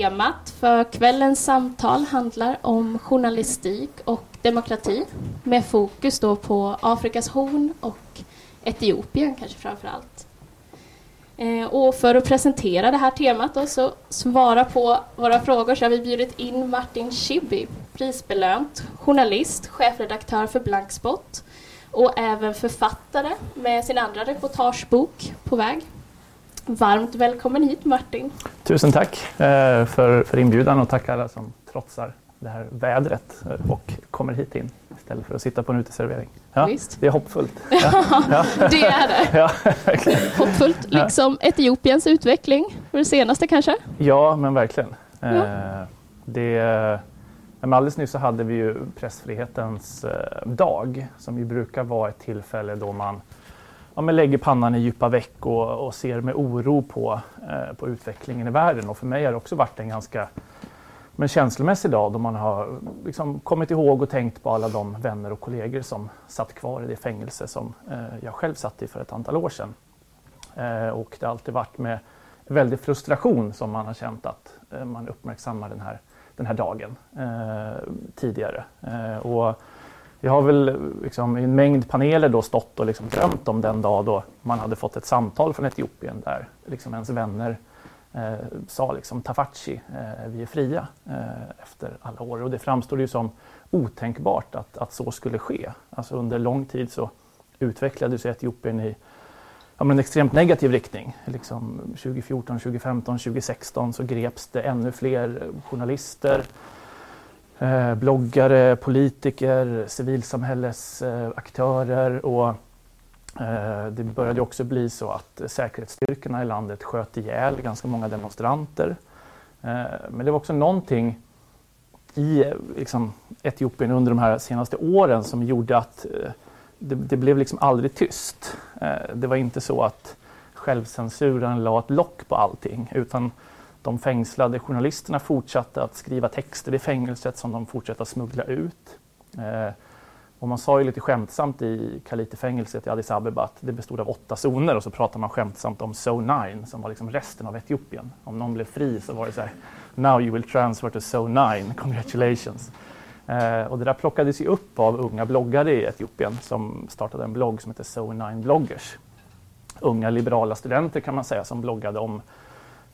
Temat för kvällens samtal handlar om journalistik och demokrati med fokus då på Afrikas horn och Etiopien kanske framför allt. Eh, och för att presentera det här temat och så svara på våra frågor så har vi bjudit in Martin Schibbye, prisbelönt journalist, chefredaktör för Blankspot och även författare med sin andra reportagebok På väg. Varmt välkommen hit Martin. Tusen tack eh, för, för inbjudan och tack alla som trotsar det här vädret eh, och kommer hit in istället för att sitta på en uteservering. Ja, Visst. Det är hoppfullt. Ja, det är det. Ja, verkligen. Hoppfullt, liksom Etiopiens utveckling, för det senaste kanske? ja men verkligen. Ja. Eh, det, men alldeles nyss så hade vi ju pressfrihetens dag som ju brukar vara ett tillfälle då man ja, men lägger pannan i djupa veck och, och ser med oro på, eh, på utvecklingen i världen. Och för mig har det också varit en ganska men känslomässig dag då man har liksom kommit ihåg och tänkt på alla de vänner och kollegor som satt kvar i det fängelse som eh, jag själv satt i för ett antal år sedan. Eh, och det har alltid varit med väldig frustration som man har känt att eh, man uppmärksammar den här, den här dagen eh, tidigare. Eh, och jag har väl liksom, i en mängd paneler då stått och liksom drömt om den dag då man hade fått ett samtal från Etiopien där liksom ens vänner eh, sa liksom Tafachi, eh, vi är fria eh, efter alla år. Och det framstod ju som otänkbart att, att så skulle ske. Alltså under lång tid så utvecklades Etiopien i ja, men en extremt negativ riktning. Liksom 2014, 2015, 2016 så greps det ännu fler journalister, eh, bloggare, politiker, civilsamhällesaktörer och eh, det började också bli så att säkerhetsstyrkorna i landet sköt ihjäl ganska många demonstranter. Eh, men det var också någonting i liksom, Etiopien under de här senaste åren som gjorde att eh, det, det blev liksom aldrig tyst. Eh, det var inte så att självcensuren la ett lock på allting utan de fängslade journalisterna fortsatte att skriva texter i fängelset som de fortsatte att smuggla ut. Eh, och man sa ju lite skämtsamt i Kalite-fängelset i Addis Abeba att det bestod av åtta zoner och så pratade man skämtsamt om Zone 9 som var liksom resten av Etiopien. Om någon blev fri så var det så här Now you will transfer to Zone 9, congratulations. Eh, och det där plockades ju upp av unga bloggare i Etiopien som startade en blogg som heter Zone 9 Bloggers. Unga liberala studenter kan man säga som bloggade om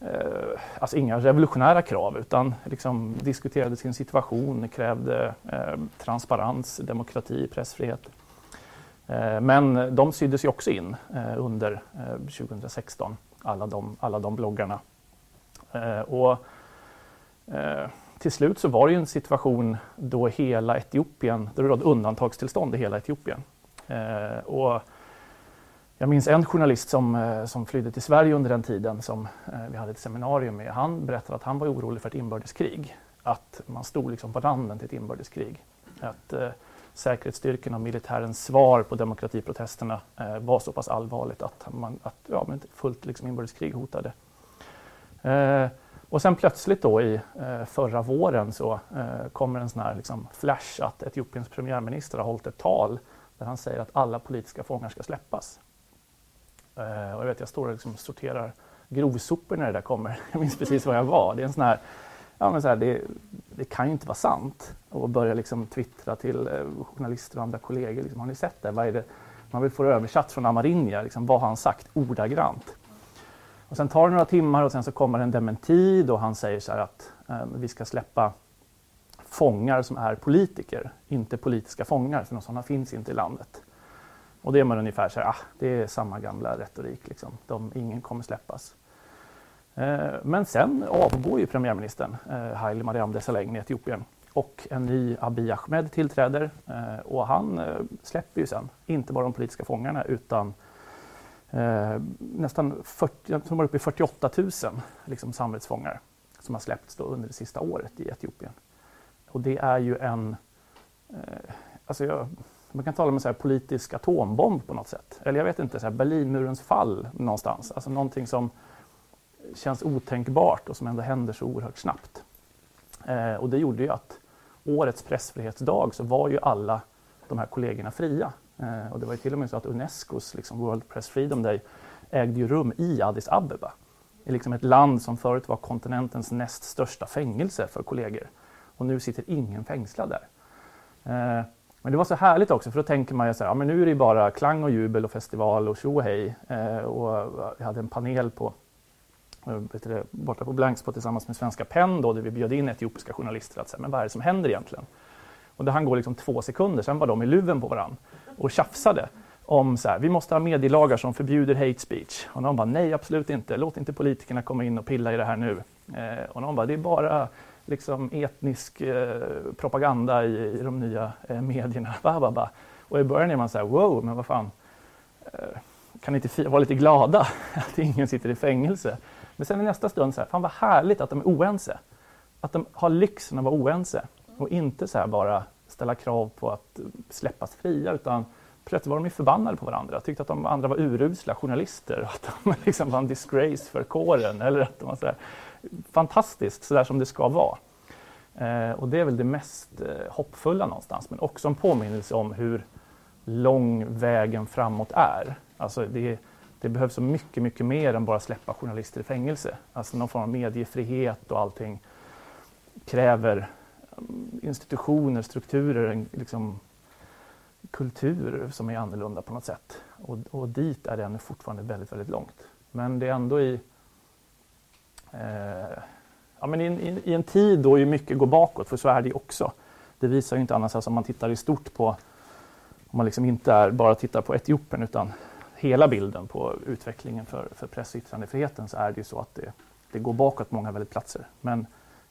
eh, alltså inga revolutionära krav utan liksom diskuterade sin situation, krävde eh, transparens, demokrati, pressfrihet. Eh, men de syddes ju också in eh, under eh, 2016, alla de, alla de bloggarna. Eh, och, eh, till slut så var det ju en situation då hela Etiopien, då det rådde undantagstillstånd i hela Etiopien. Eh, och jag minns en journalist som, eh, som flydde till Sverige under den tiden som eh, vi hade ett seminarium med. Han berättade att han var orolig för ett inbördeskrig. Att man stod liksom på randen till ett inbördeskrig. Att eh, säkerhetsstyrkorna och militärens svar på demokratiprotesterna eh, var så pass allvarligt att, man, att ja, men fullt liksom, inbördeskrig hotade. Eh, och sen plötsligt då i eh, förra våren så eh, kommer en sån här liksom, flash att Etiopiens premiärminister har hållit ett tal där han säger att alla politiska fångar ska släppas. Eh, och jag, vet, jag står och liksom sorterar grovsopor när det där kommer. Jag minns precis var jag var. Det är en sån här, ja, men så här, det, det kan ju inte vara sant. Och börja liksom twittra till eh, journalister och andra kollegor. Liksom, har ni sett det? Vad är det? Man vill få det översatt från Amarinja. Liksom, vad har han sagt ordagrant? Och sen tar det några timmar och sen så kommer en dementi då han säger så här att eh, vi ska släppa fångar som är politiker, inte politiska fångar, för några sådana finns inte i landet. Och det är man ungefär så här, ah, det är samma gamla retorik, liksom. De, ingen kommer släppas. Eh, men sen avgår ju premiärministern eh, Haile Mariam Desalegn i Etiopien och en ny Abiy Ahmed tillträder eh, och han eh, släpper ju sen inte bara de politiska fångarna utan eh, nästan 40, jag tror man uppe i 48 000 liksom, samvetsfångar som har släppts då under det sista året i Etiopien. Och det är ju en, eh, alltså jag, man kan tala om en så här politisk atombomb på något sätt. Eller jag vet inte, så här Berlinmurens fall någonstans. Alltså någonting som känns otänkbart och som ändå händer så oerhört snabbt. Eh, och det gjorde ju att årets pressfrihetsdag så var ju alla de här kollegorna fria. Eh, och det var ju till och med så att Unescos liksom, World Press Freedom Day ägde ju rum i Addis Abeba. i liksom ett land som förut var kontinentens näst största fängelse för kollegor. Och nu sitter ingen fängslad där. Eh, men det var så härligt också för då tänker man ju så här, ja, men nu är det bara klang och jubel och festival och tjo och hej. Eh, och eh, jag hade en panel på eh, vet du, borta på Blankspot tillsammans med Svenska PEN då, där vi bjöd in etiopiska journalister att säga, men vad är det som händer egentligen? Och det han går liksom två sekunder, sen var de i luven på varandra och tjafsade om så här, vi måste ha medielagar som förbjuder hate speech. Och någon bara, nej absolut inte, låt inte politikerna komma in och pilla i det här nu. Eh, och någon bara, det är bara liksom etnisk eh, propaganda i, i, de nya eh, medierna. Bah, bah, bah. Och i början är man så här, wow, men vad fan, eh, kan ni inte vara lite glada att ingen sitter i fängelse? Men sen i nästa stund, så här, fan vad härligt att de är oense. Att de har lyxen att vara oense och inte så här bara ställa krav på att eh, släppas fria utan plötsligt var de förbannade på varandra, tyckte att de andra var urusla journalister, och att de liksom var en disgrace för kåren eller att de var så här, fantastiskt, så där som det ska vara. Eh, och det är väl det mest eh, hoppfulla någonstans, men också en påminnelse om hur lång vägen framåt är. Alltså det, det behövs så mycket, mycket mer än bara släppa journalister i fängelse. Alltså någon form av mediefrihet och allting kräver mm, institutioner, strukturer, en liksom, kultur som är annorlunda på något sätt. Och, och dit är det ännu fortfarande väldigt, väldigt långt. Men det är ändå i Eh, ja, men i, i, i, en tid då ju mycket går bakåt, för så är det ju också. Det visar ju inte annars, alltså om man tittar i stort på, om man liksom inte är, bara tittar på Etiopien utan hela bilden på utvecklingen för, för press och yttrandefriheten så är det ju så att det, det går bakåt på många väldigt platser. Men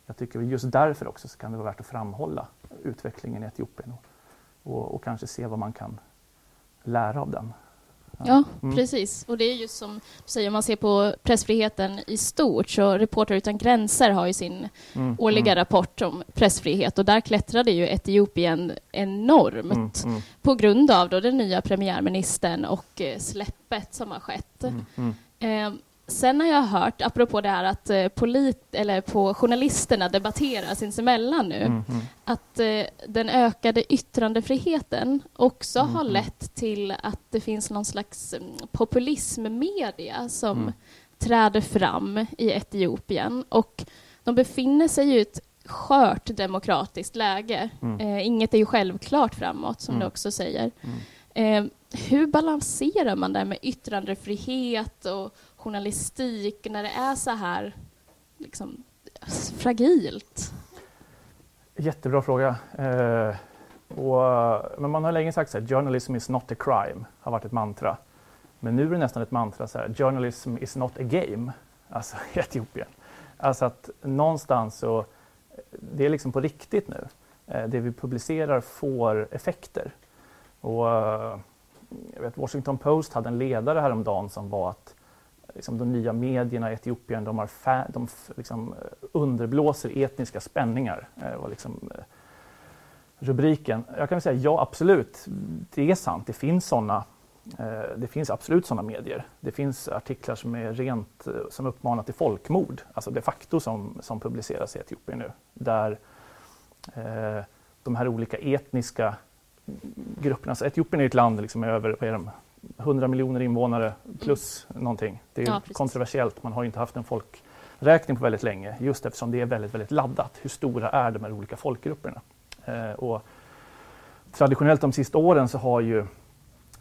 jag tycker just därför också så kan det vara värt att framhålla utvecklingen i Etiopien och, och, och kanske se vad man kan lära av den. Ja, mm. precis. Och det är just som du säger, om man ser på pressfriheten i stort, så Reporter utan gränser har ju sin mm. årliga mm. rapport om pressfrihet och där klättrade ju Etiopien enormt mm, mm. på grund av då den nya premiärministern och eh, släppet som har skett. Eh, Sen har jag hört, apropå det här att eh, polit, eller på journalisterna debatterar sinsemellan nu, mm, mm. att eh, den ökade yttrandefriheten också mm, har mm. lett till att det finns någon slags mm, populismmedia som mm. träder fram i Etiopien. Och de befinner sig i ett skört demokratiskt läge. Eh, inget är ju självklart framåt, som du också säger. Eh, hur balanserar man det med yttrandefrihet och journalistik när det är så här liksom, fragilt? Jättebra fråga. Eh, och, men man har länge sagt att journalism is not a crime, har varit ett mantra. Men nu är det nästan ett mantra så här, journalism is not a game, alltså i Etiopien. Alltså att någonstans så, det är liksom på riktigt nu. Eh, det vi publicerar får effekter. Och eh, jag vet, Washington Post hade en ledare häromdagen som var att liksom, de nya medierna i Etiopien de, har de liksom, eh, underblåser etniska spänningar. Eh, liksom, eh, rubriken. Jag kan säga ja, absolut, det är sant. Det finns sådana eh, det finns absolut sådana medier. Det finns artiklar som är rent eh, som uppmanar till folkmord, alltså de facto som, som publiceras i Etiopien nu. Där eh, de här olika etniska grupperna, så Etiopien är ett land liksom över vad är de, 100 miljoner invånare plus någonting. Det är ja, kontroversiellt, man har inte haft en folkräkning på väldigt länge just eftersom det är väldigt, väldigt laddat. Hur stora är de här olika folkgrupperna? Eh, och traditionellt de sista åren så har ju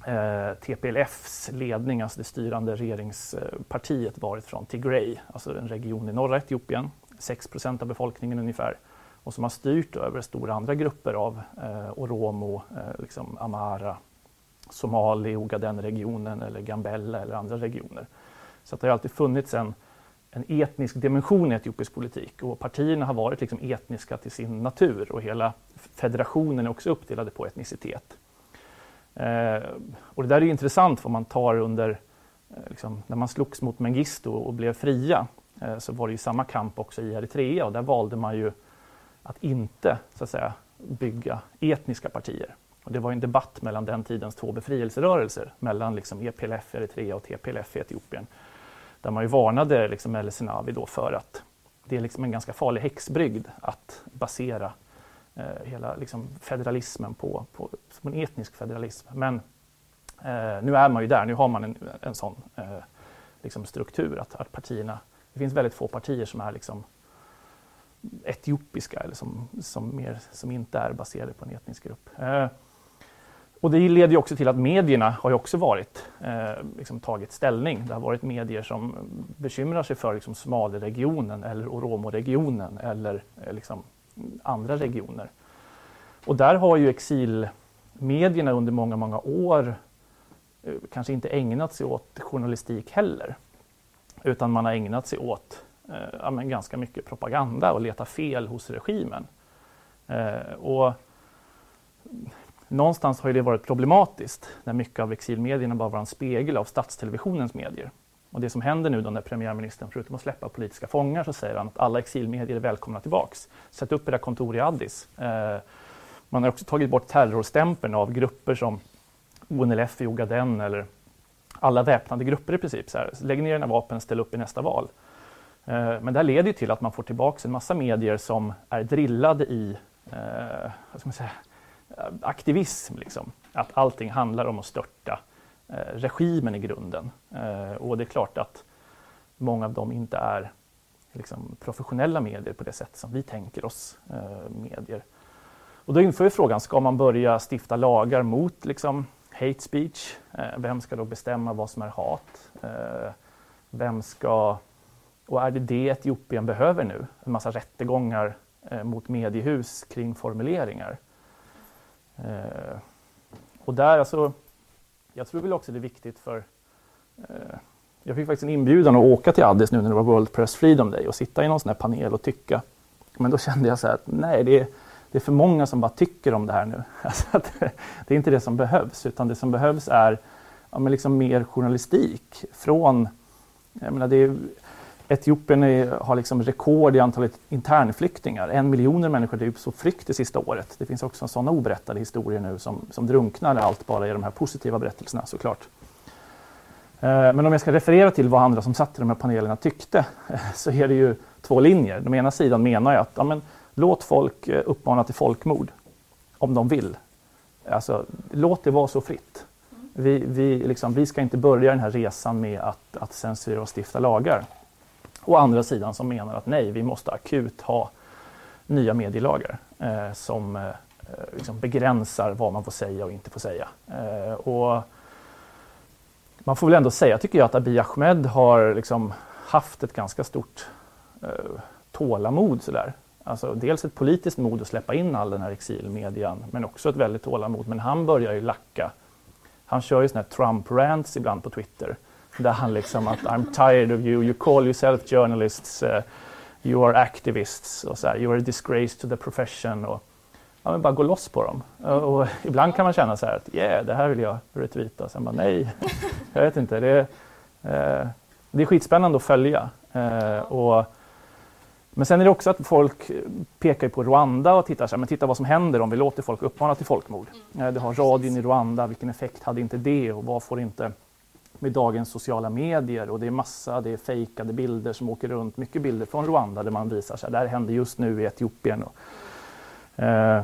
eh, TPLFs ledning, alltså det styrande regeringspartiet, varit från Tigray, alltså en region i norra Etiopien, 6% av befolkningen ungefär, och som har styrt över stora andra grupper av eh, Oromo, eh, liksom Amara, Somali, Ogaden-regionen eller Gambella eller andra regioner. Så det har alltid funnits en, en etnisk dimension i etiopisk politik och partierna har varit liksom etniska till sin natur och hela federationen är också uppdelade på etnicitet. Eh, och det där är intressant för man tar under, eh, liksom, när man slogs mot Mengistu och blev fria eh, så var det ju samma kamp också i Eritrea och där valde man ju att inte så att säga, bygga etniska partier. Och det var en debatt mellan den tidens två befrielserörelser, mellan liksom EPLF i Eritrea och TPLF i Etiopien. Där man ju varnade liksom El Senawi då för att det är liksom en ganska farlig häxbrygd att basera eh, hela liksom federalismen på, på, som en etnisk federalism. Men eh, nu är man ju där, nu har man en, en sån eh, liksom struktur att, att partierna det finns väldigt få partier som är liksom etiopiska eller som, som, mer, som inte är baserade på en etnisk grupp. Eh, och det leder ju också till att medierna har ju också varit, eh, liksom tagit ställning. Det har varit medier som bekymrar sig för liksom Somaliregionen eller Oromo-regionen eller eh, liksom andra regioner. Och där har ju exilmedierna under många, många år eh, kanske inte ägnat sig åt journalistik heller. Utan man har ägnat sig åt eh, ja, ganska mycket propaganda och leta fel hos regimen. Eh, och någonstans har det varit problematiskt när mycket av exilmedierna bara var en spegel av statstelevisionens medier. Och det som händer nu då när premiärministern, förutom att släppa politiska fångar, så säger han att alla exilmedier är välkomna tillbaks. Sätt upp era kontor i Addis. Eh, man har också tagit bort terrorstämpeln av grupper som ONLF i Ogaden eller alla väpnade grupper i princip. Så här, lägg ner dina vapen, ställ upp i nästa val. Eh, men det här leder till att man får tillbaka en massa medier som är drillade i eh, vad ska man säga, Eh, aktivism. Liksom. Att allting handlar om att störta eh, regimen i grunden. Eh, och det är klart att många av dem inte är liksom, professionella medier på det sätt som vi tänker oss eh, medier. Och då inför vi frågan, ska man börja stifta lagar mot liksom, hate speech? Eh, vem ska då bestämma vad som är hat? Eh, vem ska... Och är det det Etiopien behöver nu? En massa rättegångar eh, mot mediehus kring formuleringar. Eh, och där alltså, jag tror väl också det är viktigt för eh, jag fick faktiskt en inbjudan att åka till Addis nu när det var World Press Freedom Day och sitta i någon sån här panel och tycka. Men då kände jag så här att nej, det är, det är för många som bara tycker om det här nu. Alltså att, det är inte det som behövs, utan det som behövs är ja, men liksom mer journalistik från jag menar, det är, Etiopien är, har liksom rekord i antalet internflyktingar. En miljoner människor är på flykt det sista året. Det finns också sådana oberättade historier nu som, som drunknar allt bara i de här positiva berättelserna såklart. Eh, men om jag ska referera till vad andra som satt i de här panelerna tyckte så är det ju två linjer. Den ena sidan menar jag att ja, men, låt folk eh, uppmana till folkmord om de vill. Alltså, låt det vara så fritt. Vi, vi, liksom, vi ska inte börja den här resan med att, att censurera och stifta lagar. Å andra sidan som menar att nej, vi måste akut ha nya medielagar eh, som eh, eh, liksom begränsar vad man får säga och inte får säga. Eh, och man får väl ändå säga, tycker jag, att Abiy Ahmed har liksom haft ett ganska stort eh, tålamod. Sådär. Alltså, dels ett politiskt mod att släppa in all den här exilmedian, men också ett väldigt tålamod. Men han börjar ju lacka. Han kör ju såna här Trump-rants ibland på Twitter där han liksom att I'm tired of you, you call yourself journalists, uh, you are activists och så här, you are a disgrace to the profession. Och, ja, men bara gå loss på dem. Och, och ibland kan man känna så här att yeah, det här vill jag retweeta. Sen bara nej, jag vet inte. Det, eh, det är skitspännande att följa. Eh, och, men sen är det också att folk pekar på Rwanda och tittar så här, men titta vad som händer om vi låter folk uppmana till folkmord. Mm. Eh, det har radion i Rwanda, vilken effekt hade inte det och vad får inte med dagens sociala medier och det är massa, det är fejkade bilder som åker runt, mycket bilder från Rwanda där man visar sig, det här händer just nu i Etiopien. Och, eh,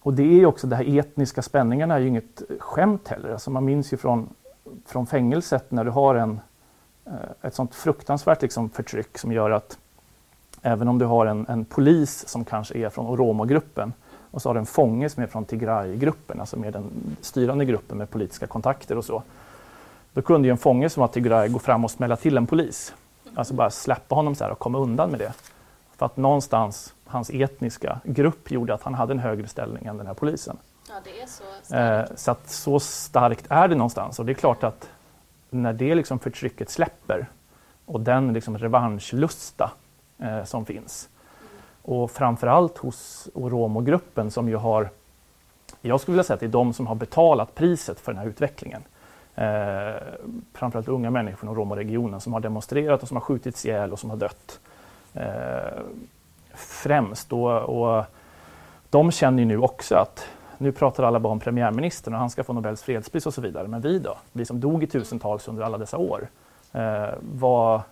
och det är också, de här etniska spänningarna är ju inget skämt heller. Alltså man minns ju från, från fängelset när du har en, eh, ett sånt fruktansvärt liksom förtryck som gör att även om du har en, en polis som kanske är från Oromo-gruppen och så har du en fånge som är från Tigray-gruppen, alltså med den styrande gruppen med politiska kontakter och så då kunde ju en fånge som var Tigray gå fram och smälla till en polis. Alltså bara släppa honom så och komma undan med det. För att någonstans hans etniska grupp gjorde att han hade en högre ställning än den här polisen. Ja, det är så starkt. Eh, så att så starkt är det någonstans och det är klart att när det liksom förtrycket släpper och den liksom revanschlusta eh, som finns mm. och framförallt hos Oromo-gruppen som ju har jag skulle vilja säga att det är de som har betalat priset för den här utvecklingen eh, framförallt unga människor från Roma-regionen som har demonstrerat och som har skjutits ihjäl och som har dött. Eh, främst. Och, och de känner ju nu också att nu pratar alla bara om premiärministern och han ska få Nobels fredspris och så vidare. Men vi då? Vi som dog i tusentals under alla dessa år. Eh, var,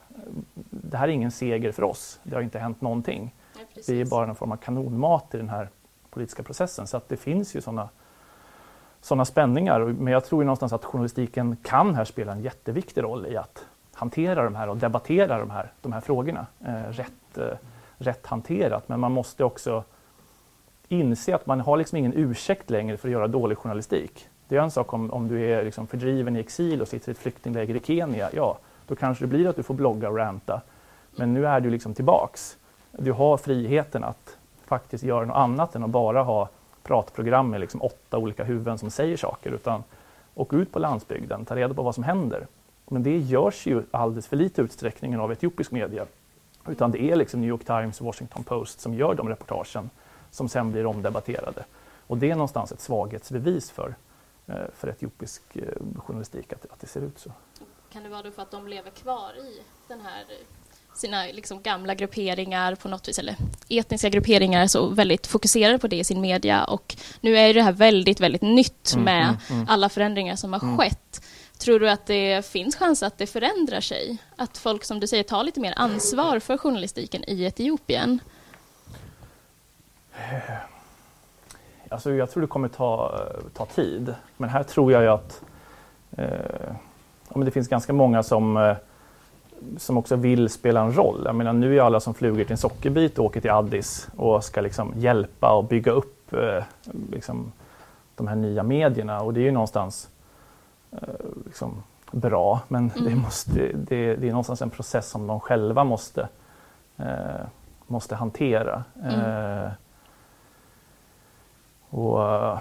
det här är ingen seger för oss. Det har inte hänt någonting. Ja, vi är bara en form av kanonmat i den här politiska processen. Så att det finns ju sådana sådana spänningar. Men jag tror ju någonstans att journalistiken kan här spela en jätteviktig roll i att hantera de här och debattera de här, de här frågorna eh, rätt, eh, rätt hanterat. Men man måste också inse att man har liksom ingen ursäkt längre för att göra dålig journalistik. Det är en sak om, om du är liksom fördriven i exil och sitter i ett flyktingläger i Kenya. Ja, då kanske det blir att du får blogga och ranta. Men nu är du liksom tillbaks. Du har friheten att faktiskt göra något annat än att bara ha pratprogram med liksom åtta olika huvuden som säger saker. Utan åk ut på landsbygden, ta reda på vad som händer. Men det görs ju alldeles för lite utsträckning av etiopisk media. Utan det är liksom New York Times och Washington Post som gör de reportagen som sen blir omdebatterade. Och det är någonstans ett svaghetsbevis för, eh, för etiopisk eh, journalistik att, att det ser ut så. Kan det vara då för att de lever kvar i den här sina liksom gamla grupperingar på något vis, eller etniska grupperingar, så väldigt fokuserade på det i sin media och nu är det här väldigt, väldigt nytt mm, med mm, mm. alla förändringar som har mm. skett. Tror du att det finns chans att det förändrar sig? Att folk, som du säger, tar lite mer ansvar för journalistiken i Etiopien? Alltså, jag tror det kommer ta, ta tid. Men här tror jag ju att eh, det finns ganska många som, eh, som också vill spela en roll. Jag menar, nu är alla som fluger till en sockerbit och åker till Addis och ska liksom hjälpa och bygga upp eh, liksom, de här nya medierna. Och det är ju någonstans eh, liksom, bra, men mm. det, måste, det, det, är någonstans en process som de själva måste, eh, måste hantera. Mm. Eh, och, eh,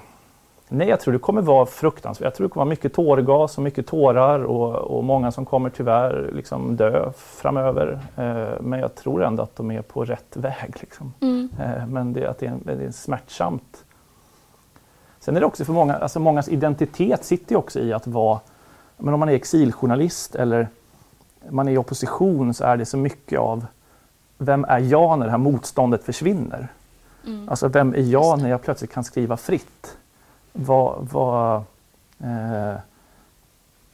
nej, jag tror det kommer vara fruktansvärt. Jag tror det kommer vara mycket tårgas och mycket tårar och, och många som kommer tyvärr liksom dö framöver. Eh, men jag tror ändå att de är på rätt väg. Liksom. Mm. Eh, men det, att det, är, det är smärtsamt. Sen är det också för många, alltså mångas identitet sitter ju också i att vara, men om man är exiljournalist eller man är i opposition så är det så mycket av vem är jag när det här motståndet försvinner? Mm. Alltså vem är jag när jag plötsligt kan skriva fritt? Vad, vad, eh,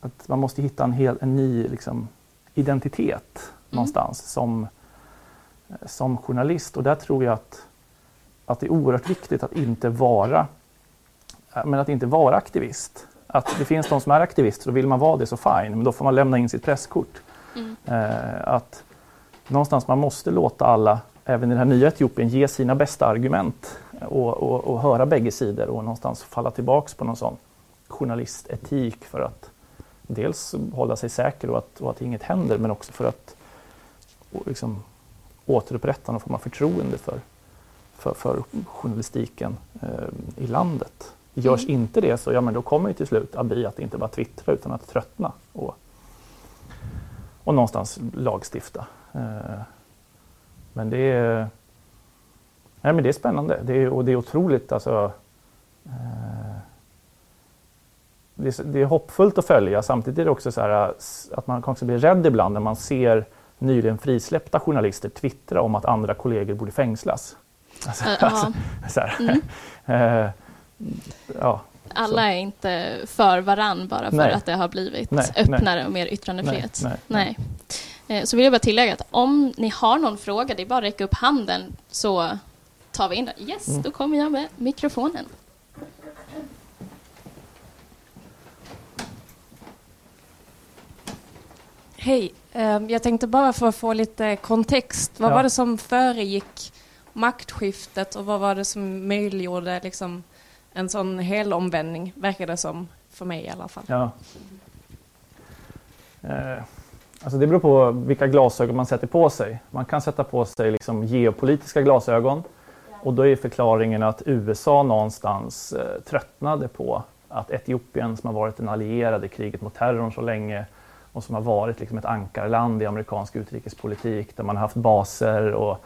att man måste hitta en, hel, en ny liksom, identitet mm. någonstans som, som journalist. Och där tror jag att, att det är oerhört viktigt att inte vara, men att inte vara aktivist. Att det finns de som är aktivister och vill man vara det så fine, men då får man lämna in sitt presskort. Mm. Eh, att någonstans man måste låta alla även i det här nya Etiopien ge sina bästa argument och, och, och höra bägge sidor och någonstans falla tillbaks på någon sån journalistetik för att dels hålla sig säker och att, och att inget händer men också för att liksom, återupprätta någon form av förtroende för, för, för journalistiken eh, i landet. Görs mm. inte det så ja, men då kommer ju till slut Abiy att inte bara twittra utan att tröttna och, och någonstans lagstifta. Eh, men det är, nej, men det är spännande det är, och det är otroligt alltså, eh, det, är, det är hoppfullt att följa. Samtidigt är det också så här att man kan också bli rädd ibland när man ser nyligen frisläppta journalister twittra om att andra kollegor borde fängslas. Alltså, uh, alltså, så mm. ja, Alla så. är inte för varann bara för nej. att det har blivit nej, öppnare nej. och mer yttrandefrihet. nej. Eh, så vill jag bara tillägga att om ni har någon fråga, det är bara att räcka upp handen så tar vi in det. Yes, mm. då kommer jag med mikrofonen. Hej, ehm, jag tänkte bara för att få lite kontext. Vad ja. var det som föregick maktskiftet och vad var det som möjliggjorde liksom en sån helomvändning, verkar det som, för mig i alla fall. Ja. Eh, Alltså det beror på vilka glasögon man sätter på sig. Man kan sätta på sig liksom geopolitiska glasögon och då är förklaringen att USA någonstans eh, tröttnade på att Etiopien som har varit en allierad i kriget mot terrorn så länge och som har varit liksom ett ankarland i amerikansk utrikespolitik där man har haft baser och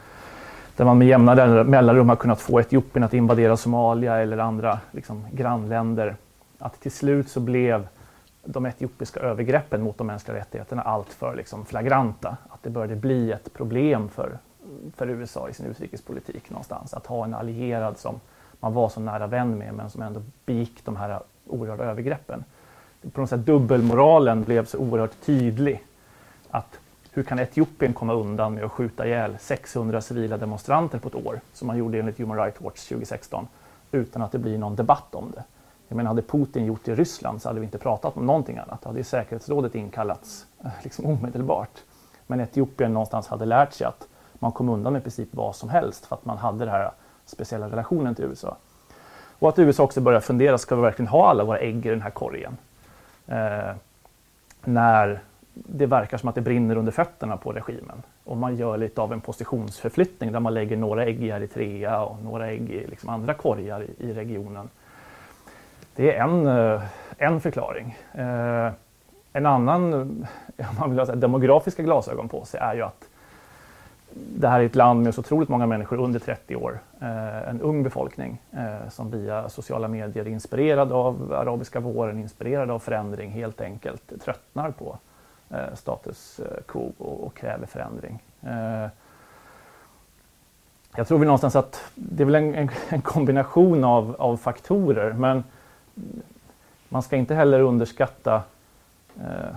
där man med jämna mellanrum har kunnat få Etiopien att invadera Somalia eller andra liksom, grannländer. Att till slut så blev de etiopiska övergreppen mot de mänskliga rättigheterna alltför liksom flagranta. Att det började bli ett problem för, för USA i sin utrikespolitik någonstans. Att ha en allierad som man var så nära vän med men som ändå begick de här oerhörda övergreppen. På något sätt dubbelmoralen blev så oerhört tydlig. Att hur kan Etiopien komma undan med att skjuta ihjäl 600 civila demonstranter på ett år, som man gjorde enligt Human Rights Watch 2016, utan att det blir någon debatt om det? Jag menar, hade Putin gjort det i Ryssland så hade vi inte pratat om någonting annat. Då hade säkerhetsrådet inkallats eh, liksom omedelbart. Men Etiopien någonstans hade lärt sig att man kom undan med i princip vad som helst för att man hade den här speciella relationen till USA. Och att USA också börjar fundera, ska vi verkligen ha alla våra ägg i den här korgen? Eh, när det verkar som att det brinner under fötterna på regimen. Och man gör lite av en positionsförflyttning där man lägger några ägg i Eritrea och några ägg i liksom andra korgar i, i regionen. Det är en, eh, en förklaring. Eh, en annan, om eh, man vill ha demografiska glasögon på sig, är ju att det här är ett land med så otroligt många människor under 30 år. Eh, en ung befolkning eh, som via sociala medier inspirerad av arabiska våren, inspirerad av förändring helt enkelt tröttnar på eh, status eh, quo och kräver förändring. Jag tror väl någonstans att det är väl en, en kombination av, av faktorer men man ska inte heller underskatta eh,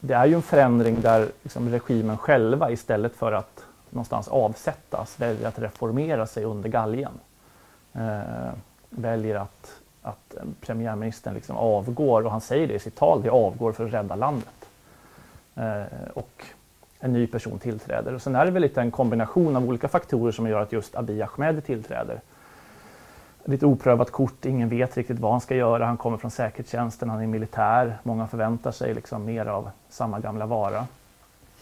det är ju en förändring där liksom regimen själva istället för att någonstans avsättas väljer att reformera sig under galgen. Eh, väljer att, att premiärministern liksom avgår och han säger det i sitt tal, vi avgår för att rädda landet. Eh, och en ny person tillträder. Och sen är det väl lite en kombination av olika faktorer som gör att just Abiy Ahmed tillträder lite oprövat kort, ingen vet riktigt vad han ska göra. Han kommer från säkerhetstjänsten, han är militär. Många förväntar sig liksom mer av samma gamla vara.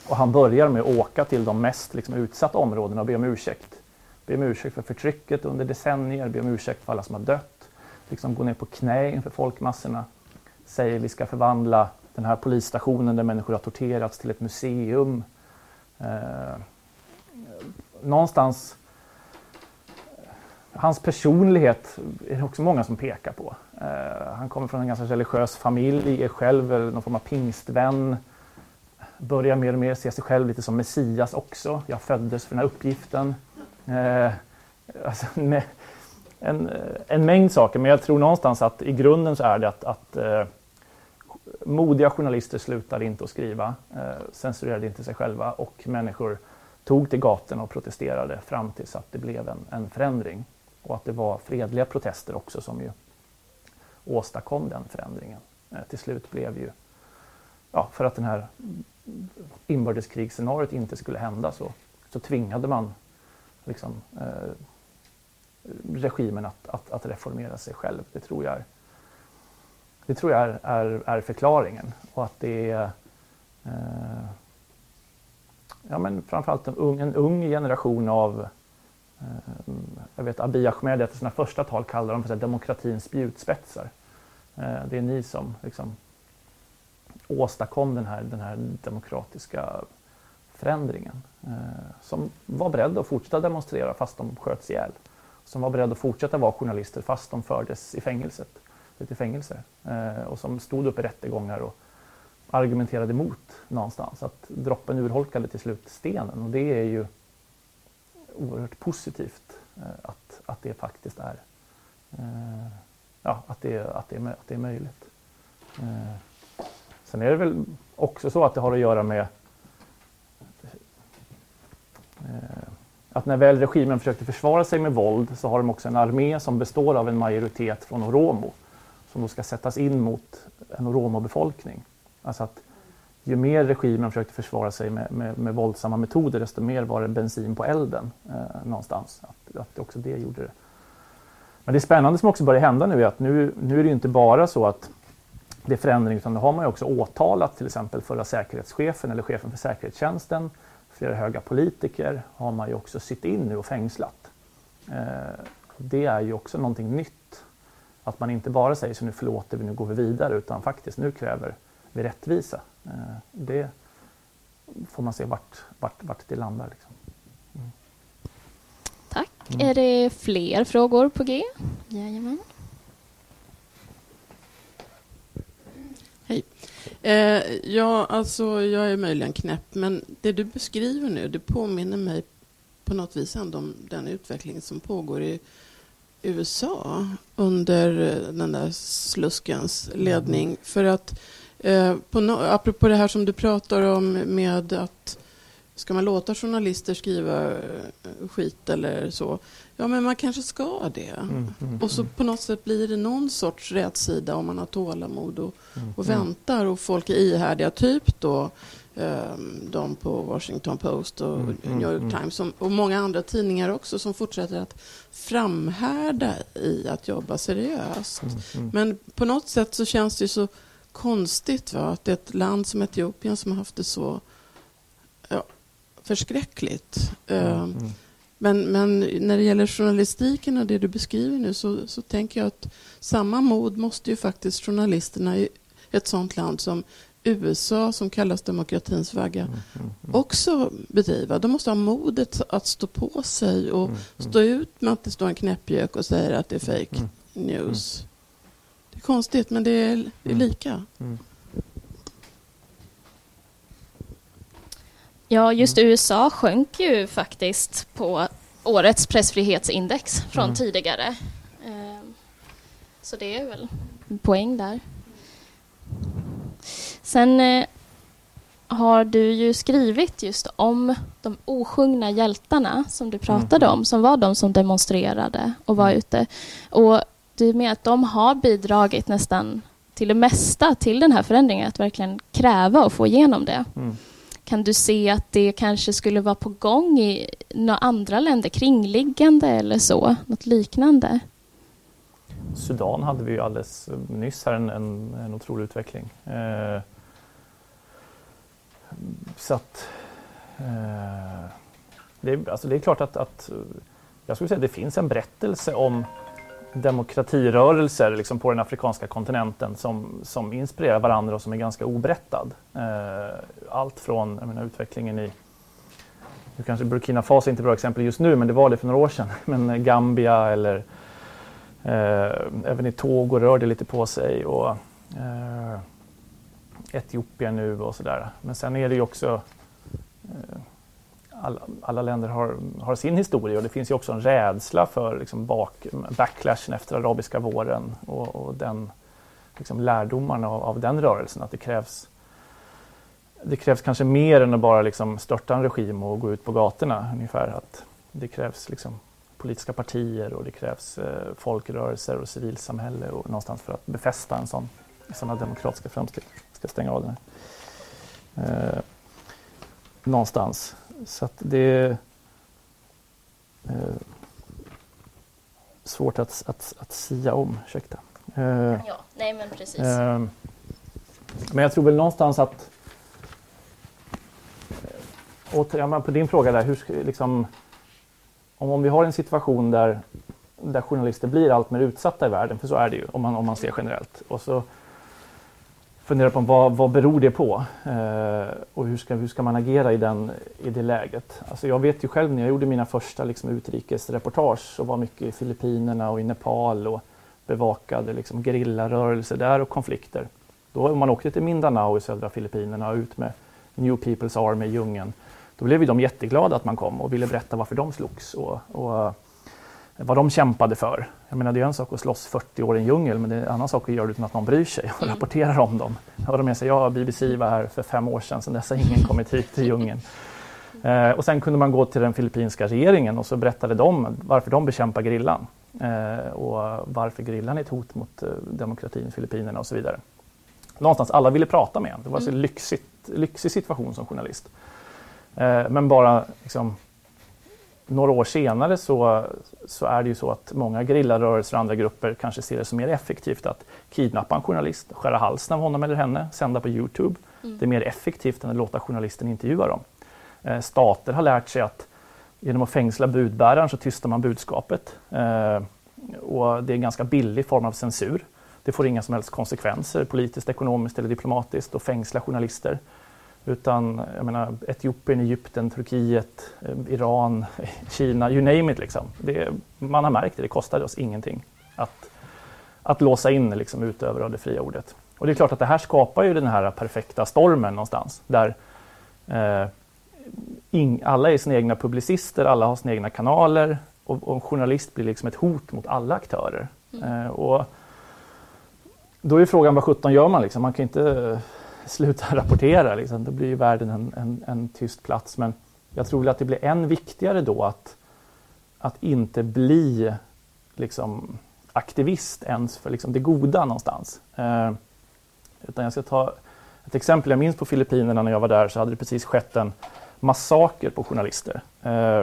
Och han börjar med att åka till de mest liksom, utsatta områdena och be om ursäkt. Be om ursäkt för förtrycket under decennier, be om ursäkt för alla som har dött. Liksom gå ner på knä inför folkmassorna. Säger vi ska förvandla den här polisstationen där människor har torterats till ett museum. Eh, någonstans Hans personlighet är det också många som pekar på. Eh, han kommer från en ganska religiös familj, är själv någon form av pingstvän. Börjar mer och mer se sig själv lite som Messias också. Jag föddes för den här uppgiften. Eh, alltså, en, en, en, mängd saker, men jag tror någonstans att i grunden så är det att, att eh, modiga journalister slutade inte att skriva, censurerade inte sig själva och människor tog till gatorna och protesterade fram tills att det blev en, en förändring. Och att det var fredliga protester också som ju åstadkom den förändringen. Eh, till slut blev ju, ja, för att den här inbördeskrigsscenariot inte skulle hända så, så tvingade man liksom, eh, regimen att, att, att, reformera sig själv. Det tror jag är, det tror jag är, är, är förklaringen. Och att det är eh, ja, men framförallt en ung, en ung generation av Eh, jag vet Abiy Ahmed i sina första tal kallar dem för demokratins spjutspetsar. Eh, det är ni som liksom åstadkom den här, den här demokratiska förändringen. Eh, som var beredda att fortsätta demonstrera fast de sköts ihjäl. Som var beredda att fortsätta vara journalister fast de fördes i fängelset, i fängelse. Och som stod upp i rättegångar och argumenterade emot någonstans. Att droppen urholkade till slut stenen och det är ju oerhört positivt eh, att, att det faktiskt är eh, ja, att det, att det, att det är möjligt. Eh, sen är det väl också så att det har att göra med eh, att när väl regimen försökte försvara sig med våld så har de också en armé som består av en majoritet från Oromo som då ska sättas in mot en Oromo-befolkning. Alltså att ju mer regimen försökte försvara sig med, med, med våldsamma metoder desto mer var det bensin på elden eh, någonstans. Att, att också det gjorde det. Men det spännande som också börjar hända nu är att nu, nu är det inte bara så att det är förändring utan nu har man ju också åtalat till exempel förra säkerhetschefen eller chefen för säkerhetstjänsten. Flera höga politiker har man ju också sytt in nu och fängslat. Eh, det är ju också någonting nytt. Att man inte bara säger så nu förlåter vi, nu går vi vidare utan faktiskt nu kräver vi rättvisa. Eh, det får man se vart, vart, vart det landar. Liksom. Mm. Tack. Mm. Är det fler frågor på G? Jajamän. Hej. Eh, ja, alltså jag är möjligen knäpp, men det du beskriver nu, det påminner mig på något vis ändå om den utveckling som pågår i USA under den där sluskens ledning. Mm. För att Eh, på no apropå det här som du pratar om med att ska man låta journalister skriva eh, skit eller så? Ja, men man kanske ska det. Mm, mm, och så mm. på något sätt blir det någon sorts rätsida om man har tålamod och, Mm, och mm. väntar och folk är ihärdiga. Typ då ehm, de på Washington Post och Mm, mm, New York mm. Times och många andra tidningar också som fortsätter att framhärda i att jobba seriöst. Mm, mm. Men på något sätt så känns det ju så konstigt va? att ett land som Etiopien som har haft det så ja, förskräckligt. Mm, Eh, mm. Men, men när det gäller journalistiken och det du beskriver nu så, så tänker jag att samma mod måste ju faktiskt journalisterna i ett sånt land som USA, som kallas demokratins vagga, Mm, mm, också bedriva. De måste ha modet att stå på sig och Mm, stå ut med att det står en knäppgök och säger att det är fake news. Det är konstigt, men det är, det är Mm. lika. mm. Ja, just Mm. USA sjönk ju faktiskt på årets pressfrihetsindex från Mm. tidigare. Ehm, Så det är väl en poäng där. Sen eh, har du ju skrivit just om de osjungna hjältarna som du pratade Mm. om, som var de som demonstrerade och var Mm. ute. Och du menar att de har bidragit nästan till det mesta till den här förändringen, att verkligen kräva och få igenom det. Mm. Kan du se att det kanske skulle vara på gång i några andra länder, kringliggande eller så? Något liknande? Sudan hade vi ju alldeles nyss här en, en, en otrolig utveckling. Eh, så att eh, det, är, alltså det är klart att, att jag skulle säga att det finns en berättelse om demokratirörelser liksom på den afrikanska kontinenten som, som inspirerar varandra och som är ganska oberättad. Eh, allt från jag menar, utvecklingen i nu kanske Burkina Faso är inte är ett bra exempel just nu, men det var det för några år sedan. Men eh, Gambia eller Eh, även i Togo rör det lite på sig och eh, Etiopien nu och sådär. Men sen är det ju också eh, alla, alla länder har, har sin historia och det finns ju också en rädsla för liksom, bak, backlashen efter arabiska våren och, och den liksom, lärdomarna av, av den rörelsen. Att det krävs det krävs kanske mer än att bara liksom störta en regim och gå ut på gatorna. ungefär. Att det krävs liksom politiska partier och det krävs eh, folkrörelser och civilsamhälle och någonstans för att befästa en sån, sådana demokratiska framsteg. Jag ska stänga av den här. Eh, någonstans. Så att det är eh, svårt att, att, att sia om. Ursäkta. Eh, Ja, nej men precis. Eh, men jag tror väl någonstans att eh, återigen på din fråga där, hur liksom, om, om vi har en situation där, där journalister blir allt mer utsatta i världen, för så är det ju om man, om man ser generellt. Och så Fundera på vad, vad beror det på eh, och hur ska, hur ska man agera i, den, i det läget. Alltså jag vet ju själv när jag gjorde mina första liksom, utrikesreportage och var mycket i Filippinerna och i Nepal och bevakade liksom, gerillarörelser där och konflikter. Då om man åkte till Mindanao i södra Filippinerna och ut med New People's Army i djungeln då blev ju de jätteglada att man kom och ville berätta varför de slogs och, och vad de kämpade för. Jag menar det är en sak att slåss 40 år i en djungel men det är en annan sak att göra det utan att någon bryr sig och rapporterar om dem. Jag hörde med sig, ja BBC var här för fem år sedan, sedan dess har ingen kommit hit till djungeln. Eh, och sen kunde man gå till den filippinska regeringen och så berättade de varför de bekämpar grillan eh, och varför grillan är ett hot mot eh, demokratin i Filippinerna och så vidare. Någonstans alla ville prata med en. Det var en så lyxigt, lyxig situation som journalist. Eh, men bara liksom, några år senare så, så är det ju så att många gerillarörelser och andra grupper kanske ser det som mer effektivt att kidnappa en journalist, skära halsen av honom eller henne, sända på Youtube. Det är mer effektivt än att låta journalisten intervjua dem. Eh, stater har lärt sig att genom att fängsla budbäraren så tystar man budskapet. Eh, och det är en ganska billig form av censur. Det får inga som helst konsekvenser politiskt, ekonomiskt eller diplomatiskt att fängsla journalister. Utan jag menar, Etiopien, Egypten, Turkiet, eh, Iran, Kina, you name it. Liksom. Det, man har märkt det, det kostade oss ingenting att, att låsa in liksom, utövare av det fria ordet. Och det är klart att det här skapar ju den här perfekta stormen någonstans. Där eh, in, alla är sina egna publicister, alla har sina egna kanaler och, och en journalist blir liksom ett hot mot alla aktörer. Eh, och då är frågan vad sjutton gör man? Liksom? Man kan inte sluta rapportera. Liksom. Då blir ju världen en, en, en tyst plats. Men jag tror att det blir än viktigare då att, att inte bli liksom, aktivist ens för liksom, det goda någonstans. Eh, utan jag ska ta ett exempel. Jag minns på Filippinerna när jag var där så hade det precis skett en massaker på journalister. Eh,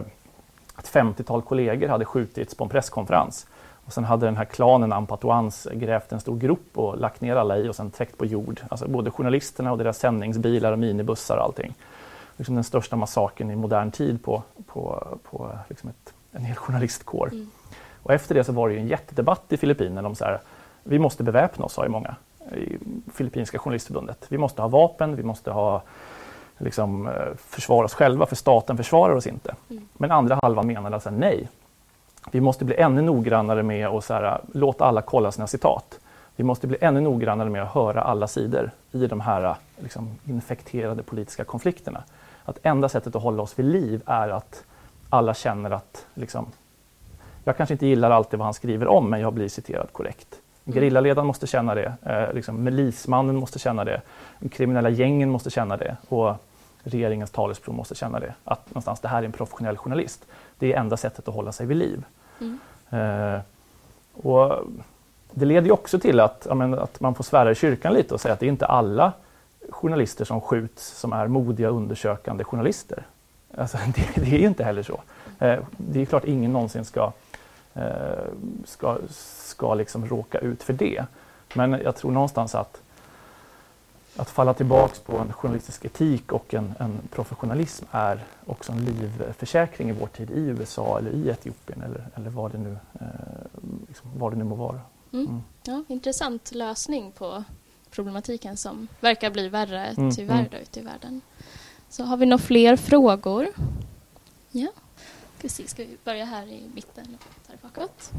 ett 50-tal kollegor hade skjutits på en presskonferens. Och sen hade den här klanen Ampatuans grävt en stor grop och lagt ner alla i och sen täckt på jord. Alltså både journalisterna och deras sändningsbilar och minibussar och allting. Liksom den största massakern i modern tid på, på, på liksom ett, en hel journalistkår. Mm. Och efter det så var det en jättedebatt i Filippinerna om så här, vi måste beväpna oss, sa ju många i Filippinska journalistförbundet. Vi måste ha vapen, vi måste ha liksom, eh, försvara oss själva för staten försvarar oss inte. Mm. Men andra halvan menade alltså nej. Vi måste bli ännu noggrannare med att här, låta alla kolla sina citat. Vi måste bli ännu noggrannare med att höra alla sidor i de här liksom, infekterade politiska konflikterna. Att enda sättet att hålla oss vid liv är att alla känner att liksom, jag kanske inte gillar alltid vad han skriver om, men jag blir citerad korrekt. Mm. Gerillaledaren måste känna det, eh, liksom, milismannen måste känna det, de kriminella gängen måste känna det och regeringens talesperson måste känna det. Att någonstans, det här är en professionell journalist. Det är enda sättet att hålla sig vid liv. Mm. Eh, och det leder ju också till att, men, att man får svära i kyrkan lite och säga att det är inte alla journalister som skjuts som är modiga undersökande journalister. Alltså, det, det är ju inte heller så. Eh, det är klart ingen någonsin ska, eh, ska, ska liksom råka ut för det. Men jag tror någonstans att att falla tillbaks på en journalistisk etik och en, en, professionalism är också en livförsäkring i vår tid i USA eller i Etiopien eller, eller vad, det nu, eh, liksom, vad det nu må vara. Mm. Mm. Ja, intressant lösning på problematiken som verkar bli värre mm. tyvärr mm. ute i världen. Så har vi några fler frågor? Ja, ska vi, se, ska vi börja här i mitten och där bakåt?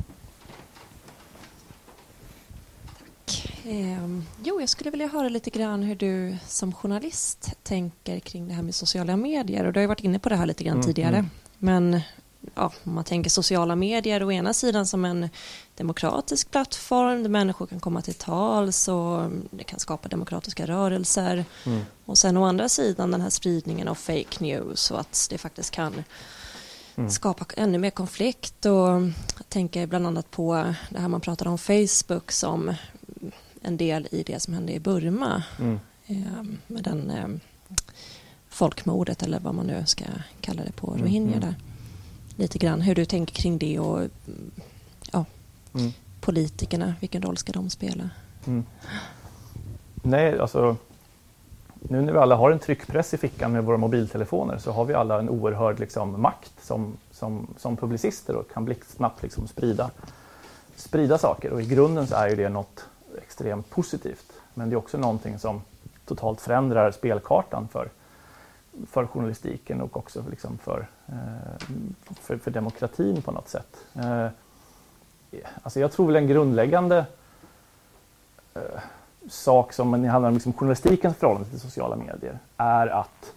Eh, jo, jag skulle vilja höra lite grann hur du som journalist tänker kring det här med sociala medier. Och du har ju varit inne på det här lite grann mm, tidigare. Mm. Men ja, om man tänker sociala medier å ena sidan som en demokratisk plattform där människor kan komma till tals och det kan skapa demokratiska rörelser. Mm. Och sen å andra sidan den här spridningen av fake news och att det faktiskt kan mm. skapa ännu mer konflikt. Och jag tänker bland annat på det här man pratar om Facebook som en del i det som hände i Burma mm. eh, med den eh, folkmordet eller vad man nu ska kalla det på mm, rohingya mm. där. Lite grann hur du tänker kring det och ja, mm. politikerna, vilken roll ska de spela? Mm. Nej, alltså nu när vi alla har en tryckpress i fickan med våra mobiltelefoner så har vi alla en oerhörd liksom, makt som, som, som publicister och kan blixtsnabbt liksom, sprida, sprida saker. Och i grunden så är ju det något extremt positivt. Men det är också någonting som totalt förändrar spelkartan för, för journalistiken och också liksom för, eh, för, för, demokratin på något sätt. Eh, alltså jag tror väl en grundläggande eh, sak som handlar om liksom journalistikens förhållande till sociala medier är att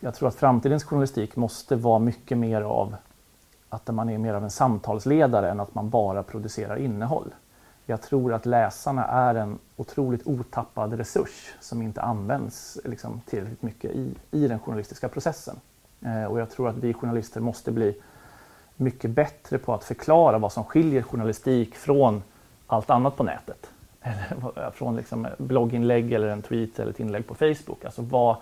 jag tror att framtidens journalistik måste vara mycket mer av att man är mer av en samtalsledare än att man bara producerar innehåll. Jag tror att läsarna är en otroligt otappad resurs som inte används liksom, tillräckligt mycket i, i den journalistiska processen. Eh, och jag tror att vi journalister måste bli mycket bättre på att förklara vad som skiljer journalistik från allt annat på nätet. Eller eh, från liksom blogginlägg eller en tweet eller ett inlägg på Facebook. Alltså vad,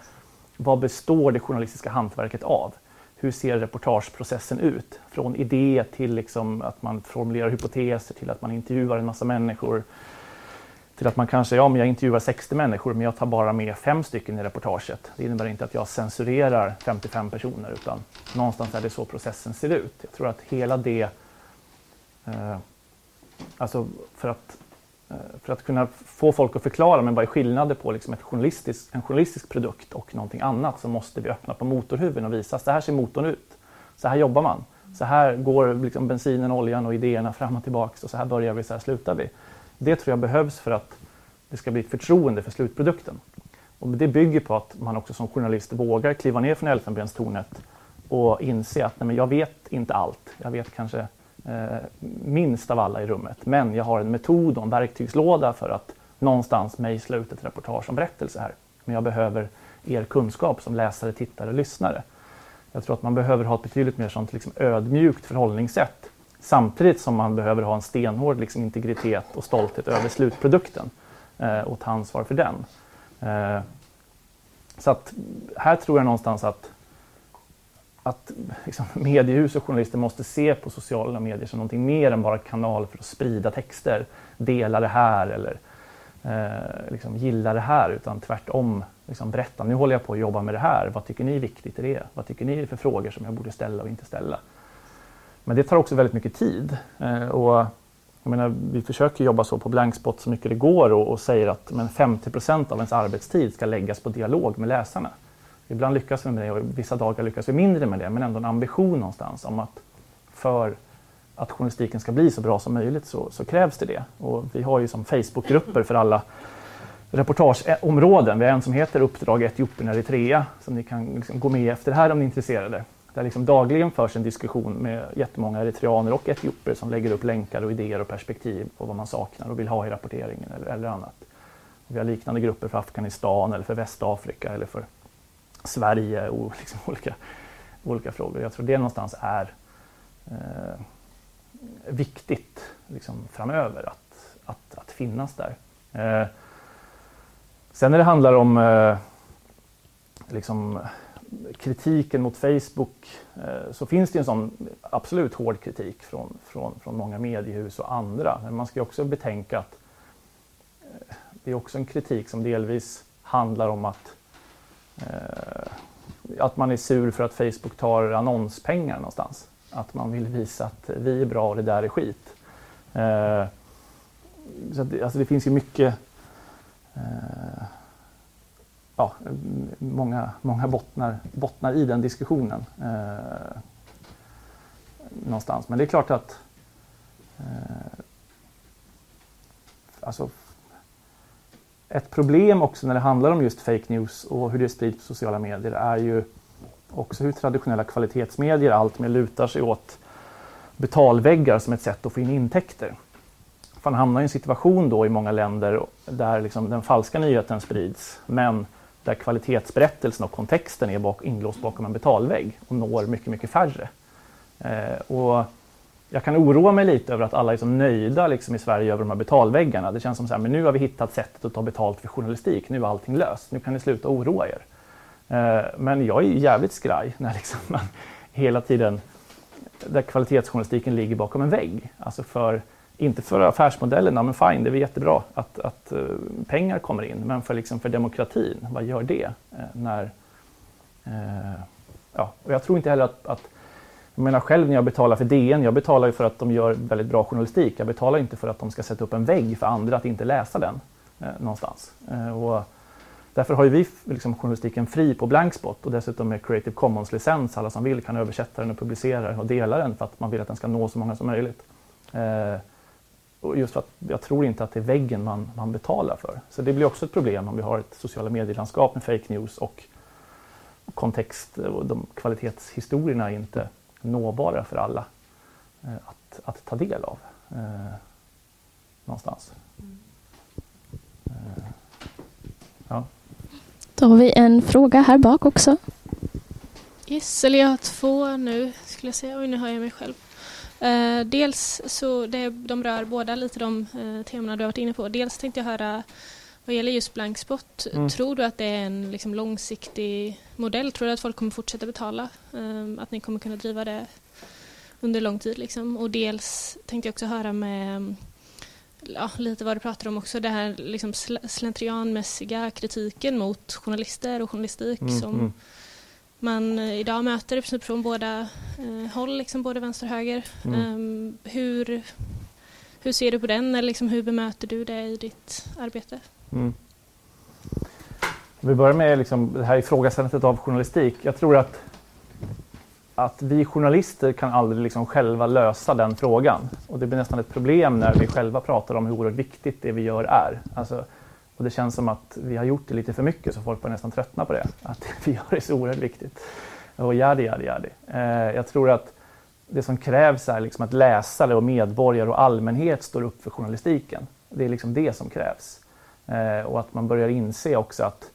vad består det journalistiska hantverket av? Hur ser reportageprocessen ut? Från idé till liksom att man formulerar hypoteser till att man intervjuar en massa människor. Till att man kanske, ja men jag intervjuar 60 människor men jag tar bara med fem stycken i reportaget. Det innebär inte att jag censurerar 55 personer utan någonstans är det så processen ser ut. Jag tror att hela det, eh, alltså för att Eh, för att kunna få folk att förklara men vad är skillnaden på liksom ett journalistisk, en journalistisk produkt och någonting annat så måste vi öppna på motorhuven och visa så här ser motorn ut. Så här jobbar man. Så här går liksom bensinen, oljan och idéerna fram och tillbaka och så här börjar vi, så här slutar vi. Det tror jag behövs för att det ska bli ett förtroende för slutprodukten. Och det bygger på att man också som journalist vågar kliva ner från elfenbenstornet och inse att nej, men jag vet inte allt. Jag vet kanske Eh, minst av alla i rummet. Men jag har en metod och en verktygslåda för att någonstans mejsla ut ett reportage om berättelse här. Men jag behöver er kunskap som läsare, tittare, och lyssnare. Jag tror att man behöver ha ett betydligt mer sånt liksom ödmjukt förhållningssätt samtidigt som man behöver ha en stenhård liksom, integritet och stolthet över slutprodukten eh, och ta ansvar för den. Eh, så att här tror jag någonstans att, att liksom, mediehus och journalister måste se på sociala medier som någonting mer än bara kanal för att sprida texter, dela det här eller eh, liksom, gilla det här, utan tvärtom liksom, berätta, nu håller jag på att jobba med det här, vad tycker ni är viktigt i det? Vad tycker ni är för frågor som jag borde ställa och inte ställa? Men det tar också väldigt mycket tid. Eh, och jag menar, vi försöker jobba så på Blankspot så mycket det går och, och säger att men 50% av ens arbetstid ska läggas på dialog med läsarna. Ibland lyckas vi med det och vissa dagar lyckas vi mindre med det, men ändå en ambition någonstans om att för att journalistiken ska bli så bra som möjligt så, så krävs det det. Och vi har ju som Facebookgrupper för alla reportageområden. Vi har en som heter Uppdrag Etiopien Eritrea som ni kan liksom gå med efter här om ni är intresserade. Där liksom dagligen förs en diskussion med jättemånga eritreaner och etiopier som lägger upp länkar och idéer och perspektiv på vad man saknar och vill ha i rapporteringen eller, eller annat. Vi har liknande grupper för Afghanistan eller för Västafrika eller för Sverige och liksom olika, olika frågor. Jag tror det någonstans är eh, viktigt liksom, framöver att, att, att finnas där. Eh, sen när det handlar om eh, liksom, kritiken mot Facebook eh, så finns det en sån absolut hård kritik från, från, från många mediehus och andra. Men man ska också betänka att eh, det är också en kritik som delvis handlar om att, eh, att man är sur för att Facebook tar annonspengar någonstans. Att man vill visa att vi är bra och det där är skit. Eh, så det, alltså det finns ju mycket eh, ja, många, många bottnar, bottnar i den diskussionen. Eh, någonstans. Men det är klart att eh, alltså, ett problem också när det handlar om just fake news och hur det sprids på sociala medier är ju också hur traditionella kvalitetsmedier alltmer lutar sig åt betalväggar som ett sätt att få in intäkter. Man hamnar i en situation då i många länder där liksom den falska nyheten sprids men där kvalitetsberättelsen och kontexten är bak, inlåst bakom en betalvägg och når mycket, mycket färre. Eh, och jag kan oroa mig lite över att alla är så nöjda liksom, i Sverige över de här betalväggarna. Det känns som så här, men nu har vi hittat sättet att ta betalt för journalistik, nu är allting löst, nu kan ni sluta oroa er. Eh, men jag är jävligt skraj när liksom man hela tiden, där kvalitetsjournalistiken ligger bakom en vägg. Alltså för inte för affärsmodellerna, men fine, det är jättebra att, att uh, pengar kommer in. Men för, liksom, för demokratin, vad gör det? Eh, när, eh, ja, och jag tror inte heller att, att jag menar själv när jag betalar för DN, jag betalar ju för att de gör väldigt bra journalistik. Jag betalar inte för att de ska sätta upp en vägg för andra att inte läsa den eh, någonstans. Eh, och därför har ju vi liksom, journalistiken fri på Blankspot och dessutom med Creative Commons-licens. Alla som vill kan översätta den och publicera den och dela den för att man vill att den ska nå så många som möjligt. Eh, och just för att jag tror inte att det är väggen man, man betalar för. Så det blir också ett problem om vi har ett sociala medielandskap med fake news och kontext och de kvalitetshistorierna inte nåbara för alla eh, att, att ta del av eh, någonstans. Eh, ja. Då har vi en fråga här bak också. Yes, eller jag har två nu skulle jag säga. Oj, nu hör jag mig själv. Eh, dels så det, de rör båda lite de eh, temana du har varit inne på. Dels tänkte jag höra vad gäller just blankspot, mm. tror du att det är en liksom, långsiktig modell? Tror du att folk kommer fortsätta betala? Eh, att ni kommer kunna driva det under lång tid? Liksom? Och dels tänkte jag också höra med ja, lite vad du pratar om också, det här liksom slentrianmässiga kritiken mot journalister och journalistik mm, som mm man eh, idag möter i princip från båda eh, håll, liksom både vänster och höger. Um, hur, hur ser du på den eller liksom, hur bemöter du det i ditt arbete? Mm. Vi börjar med liksom det här ifrågasättandet av journalistik. Jag tror att, att vi journalister kan aldrig liksom själva lösa den frågan. Och det blir nästan ett problem när vi själva pratar om hur oerhört viktigt det vi gör är. Alltså, och det känns som att vi har gjort det lite för mycket så folk börjar nästan tröttna på det. Att det vi gör är så oerhört viktigt. Och jadi, jadi, jadi. Eh, jag tror att det som krävs är liksom att läsare och medborgare och allmänhet står upp för journalistiken. Det är liksom det som krävs. Eh, och att man börjar inse också att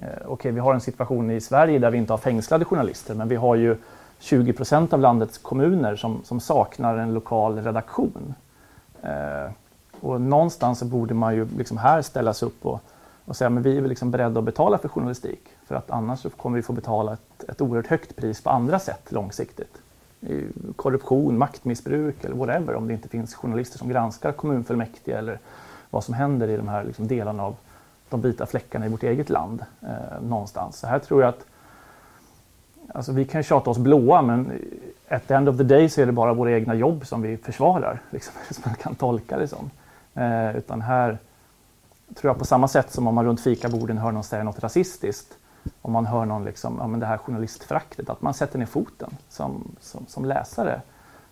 eh, Okej, okay, vi har en situation i Sverige där vi inte har fängslade journalister men vi har ju 20 procent av landets kommuner som, som saknar en lokal redaktion. Eh, och någonstans så borde man ju liksom här ställa sig upp och, och säga att vi är liksom beredda att betala för journalistik. För att annars så kommer vi få betala ett, ett oerhört högt pris på andra sätt långsiktigt. Korruption, maktmissbruk eller whatever om det inte finns journalister som granskar kommunfullmäktige eller vad som händer i de här liksom delarna av de vita fläckarna i vårt eget land eh, någonstans. Så här tror jag att alltså vi kan tjata oss blåa men at the end of the day så är det bara våra egna jobb som vi försvarar. Liksom, som man kan tolka det som. Eh, utan här tror jag på samma sätt som om man runt fikaborden hör någon säga något rasistiskt. Om man hör någon liksom, ja men det här journalistfraktet, att man sätter ner foten som, som, som läsare.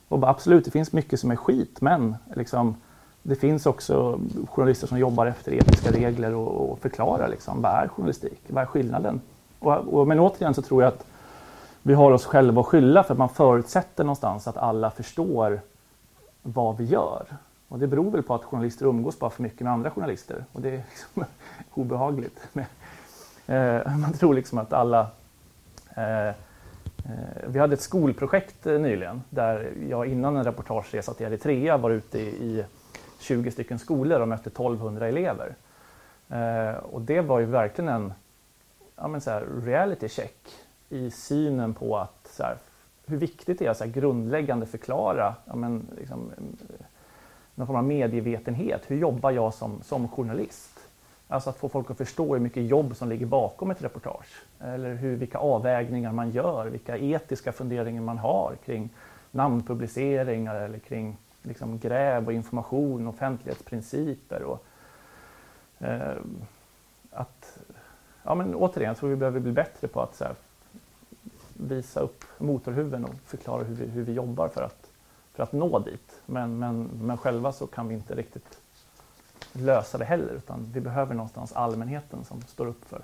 Och bara, absolut, det finns mycket som är skit men liksom, det finns också journalister som jobbar efter etiska regler och, och förklarar liksom, vad är journalistik, vad är skillnaden? Och, och, men återigen så tror jag att vi har oss själva att skylla för att man förutsätter någonstans att alla förstår vad vi gör. Och det beror väl på att journalister umgås bara för mycket med andra journalister och det är liksom obehagligt. Eh, man tror liksom att alla... Eh, eh, vi hade ett skolprojekt eh, nyligen där jag innan en reportageresa till Eritrea var ute i 20 stycken skolor och mötte 1200 elever. Eh, och det var ju verkligen en ja, men så här, reality check i synen på att så här, hur viktigt det är att så här, grundläggande förklara ja, men, liksom, eh, någon form av medievetenhet. Hur jobbar jag som, som journalist? Alltså att få folk att förstå hur mycket jobb som ligger bakom ett reportage. Eller hur, vilka avvägningar man gör, vilka etiska funderingar man har kring namnpubliceringar eller kring liksom, gräv och information, offentlighetsprinciper. Och, eh, att, ja, men återigen, jag tror vi behöver bli bättre på att här, visa upp motorhuven och förklara hur vi, hur vi jobbar för att, för att nå dit. Men, men, men själva så kan vi inte riktigt lösa det heller utan vi behöver någonstans allmänheten som står upp för,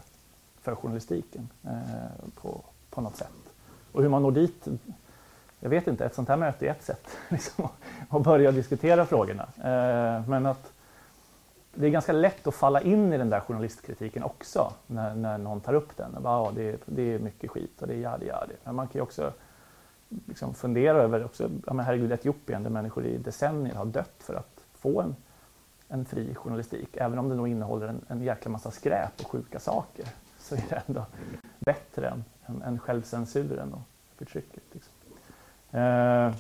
för journalistiken eh, på, på något sätt. Och hur man når dit, jag vet inte, ett sånt här möte är ett sätt liksom, att börja diskutera frågorna. Eh, men att det är ganska lätt att falla in i den där journalistkritiken också när, när någon tar upp den. Bara, ja, det, är, det är mycket skit och det är jadi jadi. Men man kan ju också liksom fundera över, också, ja, men herregud, Etiopien där människor i decennier har dött för att få en, en fri journalistik. Även om det nog innehåller en, en jäkla massa skräp och sjuka saker så är det ändå bättre än, än, än självcensuren och förtrycket. Eh,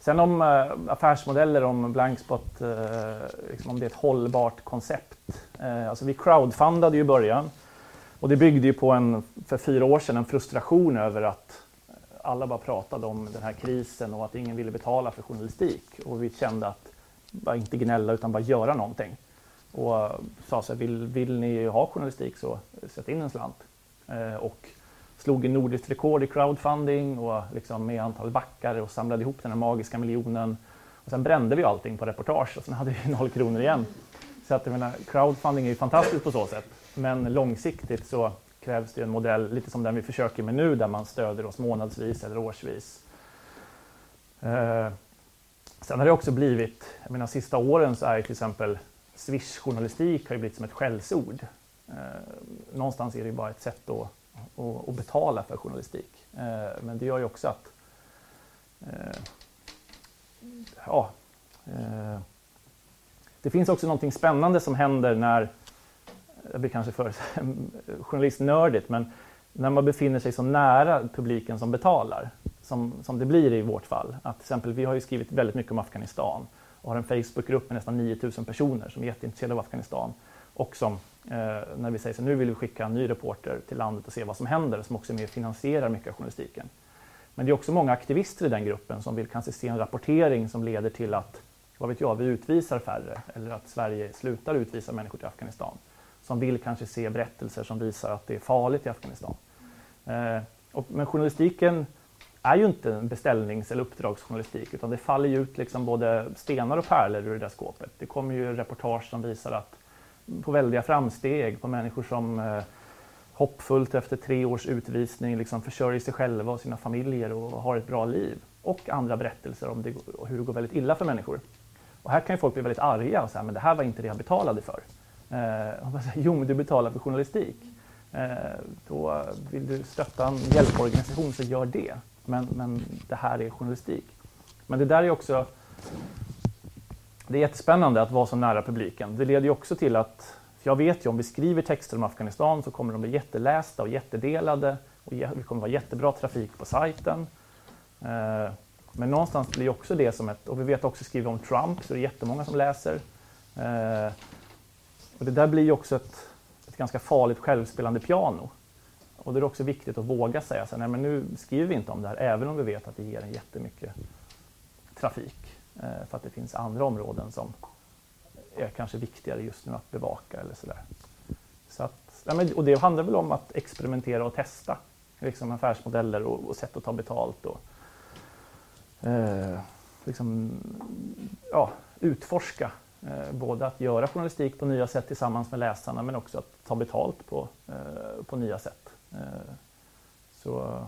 Sen om eh, affärsmodeller, om Blankspot, eh, liksom om det är ett hållbart koncept. Eh, alltså vi crowdfundade ju i början och det byggde ju på en, för fyra år sedan, en frustration över att alla bara pratade om den här krisen och att ingen ville betala för journalistik. Och vi kände att, bara inte gnälla utan bara göra någonting. Och sa så här, vill, vill ni ha journalistik så sätt in en slant. och slog en nordiskt rekord i crowdfunding och liksom med antal backare och samlade ihop den här magiska miljonen. Och sen brände vi allting på reportage och sen hade vi noll kronor igen. Så att jag menar, crowdfunding är ju fantastiskt på så sätt. Men långsiktigt så krävs det en modell lite som den vi försöker med nu där man stöder oss månadsvis eller årsvis. Eh, sen har det också blivit, jag menar sista åren så är till exempel Swish-journalistik har ju blivit som ett skällsord. Eh, någonstans är det ju bara ett sätt att och, och betala för journalistik. Eh, men det gör ju också att eh, ja, eh, det finns också någonting spännande som händer när, det blir kanske för journalistnördigt, men när man befinner sig så nära publiken som betalar, som, som det blir i vårt fall. Att till exempel, vi har ju skrivit väldigt mycket om Afghanistan och har en Facebookgrupp med nästan 9000 personer som är jätteintresserade av Afghanistan och som Eh, när vi säger så nu vill vi skicka en ny reporter till landet och se vad som händer, som också är med och finansierar mycket av journalistiken. Men det är också många aktivister i den gruppen som vill kanske se en rapportering som leder till att, vad vet jag, vi utvisar färre eller att Sverige slutar utvisa människor till Afghanistan. Som vill kanske se berättelser som visar att det är farligt i Afghanistan. Eh, och, men journalistiken är ju inte en beställnings eller uppdragsjournalistik utan det faller ju ut liksom både stenar och pärlor ur det där skåpet. Det kommer ju reportage som visar att på väldiga framsteg, på människor som eh, hoppfullt efter tre års utvisning liksom försörjer sig själva och sina familjer och har ett bra liv. Och andra berättelser om det, hur det går väldigt illa för människor. Och här kan ju folk bli väldigt arga och säga men det här var inte det jag betalade för. Eh, och jo, men du betalar för journalistik. Eh, då vill du stötta en hjälporganisation så gör det. Men, men det här är journalistik. Men det där är också det är jättespännande att vara så nära publiken. Det leder ju också till att, jag vet ju om vi skriver texter om Afghanistan så kommer de bli jättelästa och jättedelade och det kommer vara jättebra trafik på sajten. Eh, men någonstans blir också det som ett, och vi vet också skriva om Trump så det är jättemånga som läser. Eh, och det där blir ju också ett, ett ganska farligt självspelande piano. Och det är också viktigt att våga säga så nej men nu skriver vi inte om det här även om vi vet att det ger en jättemycket trafik. Eh, för att det finns andra områden som är kanske viktigare just nu att bevaka eller sådär. Så att, och det handlar väl om att experimentera och testa liksom affärsmodeller och, och sätt att ta betalt och eh, liksom, ja, utforska eh, både att göra journalistik på nya sätt tillsammans med läsarna men också att ta betalt på, eh, på nya sätt. Eh, så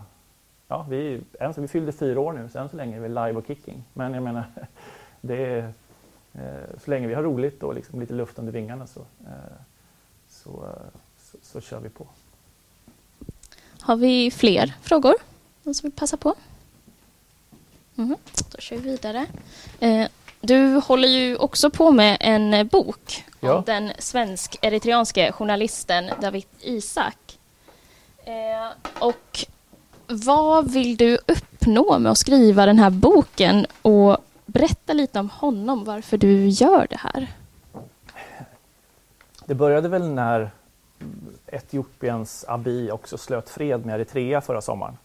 ja, vi, än så, vi fyllde fyra år nu, så än så länge är vi live och kicking. Men jag menar, det är, eh, så länge vi har roligt och liksom lite luft under vingarna så, eh, så, så, så, kör vi på. Har vi fler frågor? Någon som vill passa på? Mm, då kör vi vidare. Eh, du håller ju också på med en bok ja. om den svensk-eritreanske journalisten David Isak. Och vad vill du uppnå med att skriva den här boken och berätta lite om honom, varför du gör det här? Det började väl när Etiopiens Abiy också slöt fred med Eritrea förra sommaren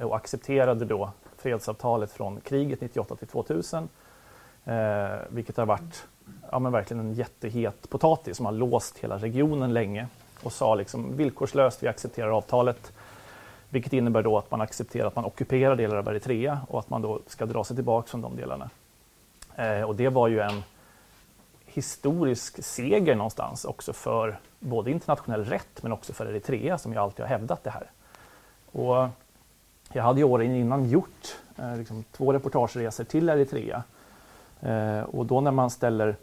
och accepterade då fredsavtalet från kriget 98 till 2000, eh, vilket har varit ja, men verkligen en jättehet potatis som har låst hela regionen länge och sa liksom villkorslöst vi accepterar avtalet vilket innebär då att man accepterar att man ockuperar delar av Eritrea och att man då ska dra sig tillbaka från de delarna. Eh, och det var ju en historisk seger någonstans också för både internationell rätt men också för Eritrea som ju alltid har hävdat det här. Och jag hade ju åren innan gjort eh, liksom, två reportageresor till Eritrea eh, och då när man ställer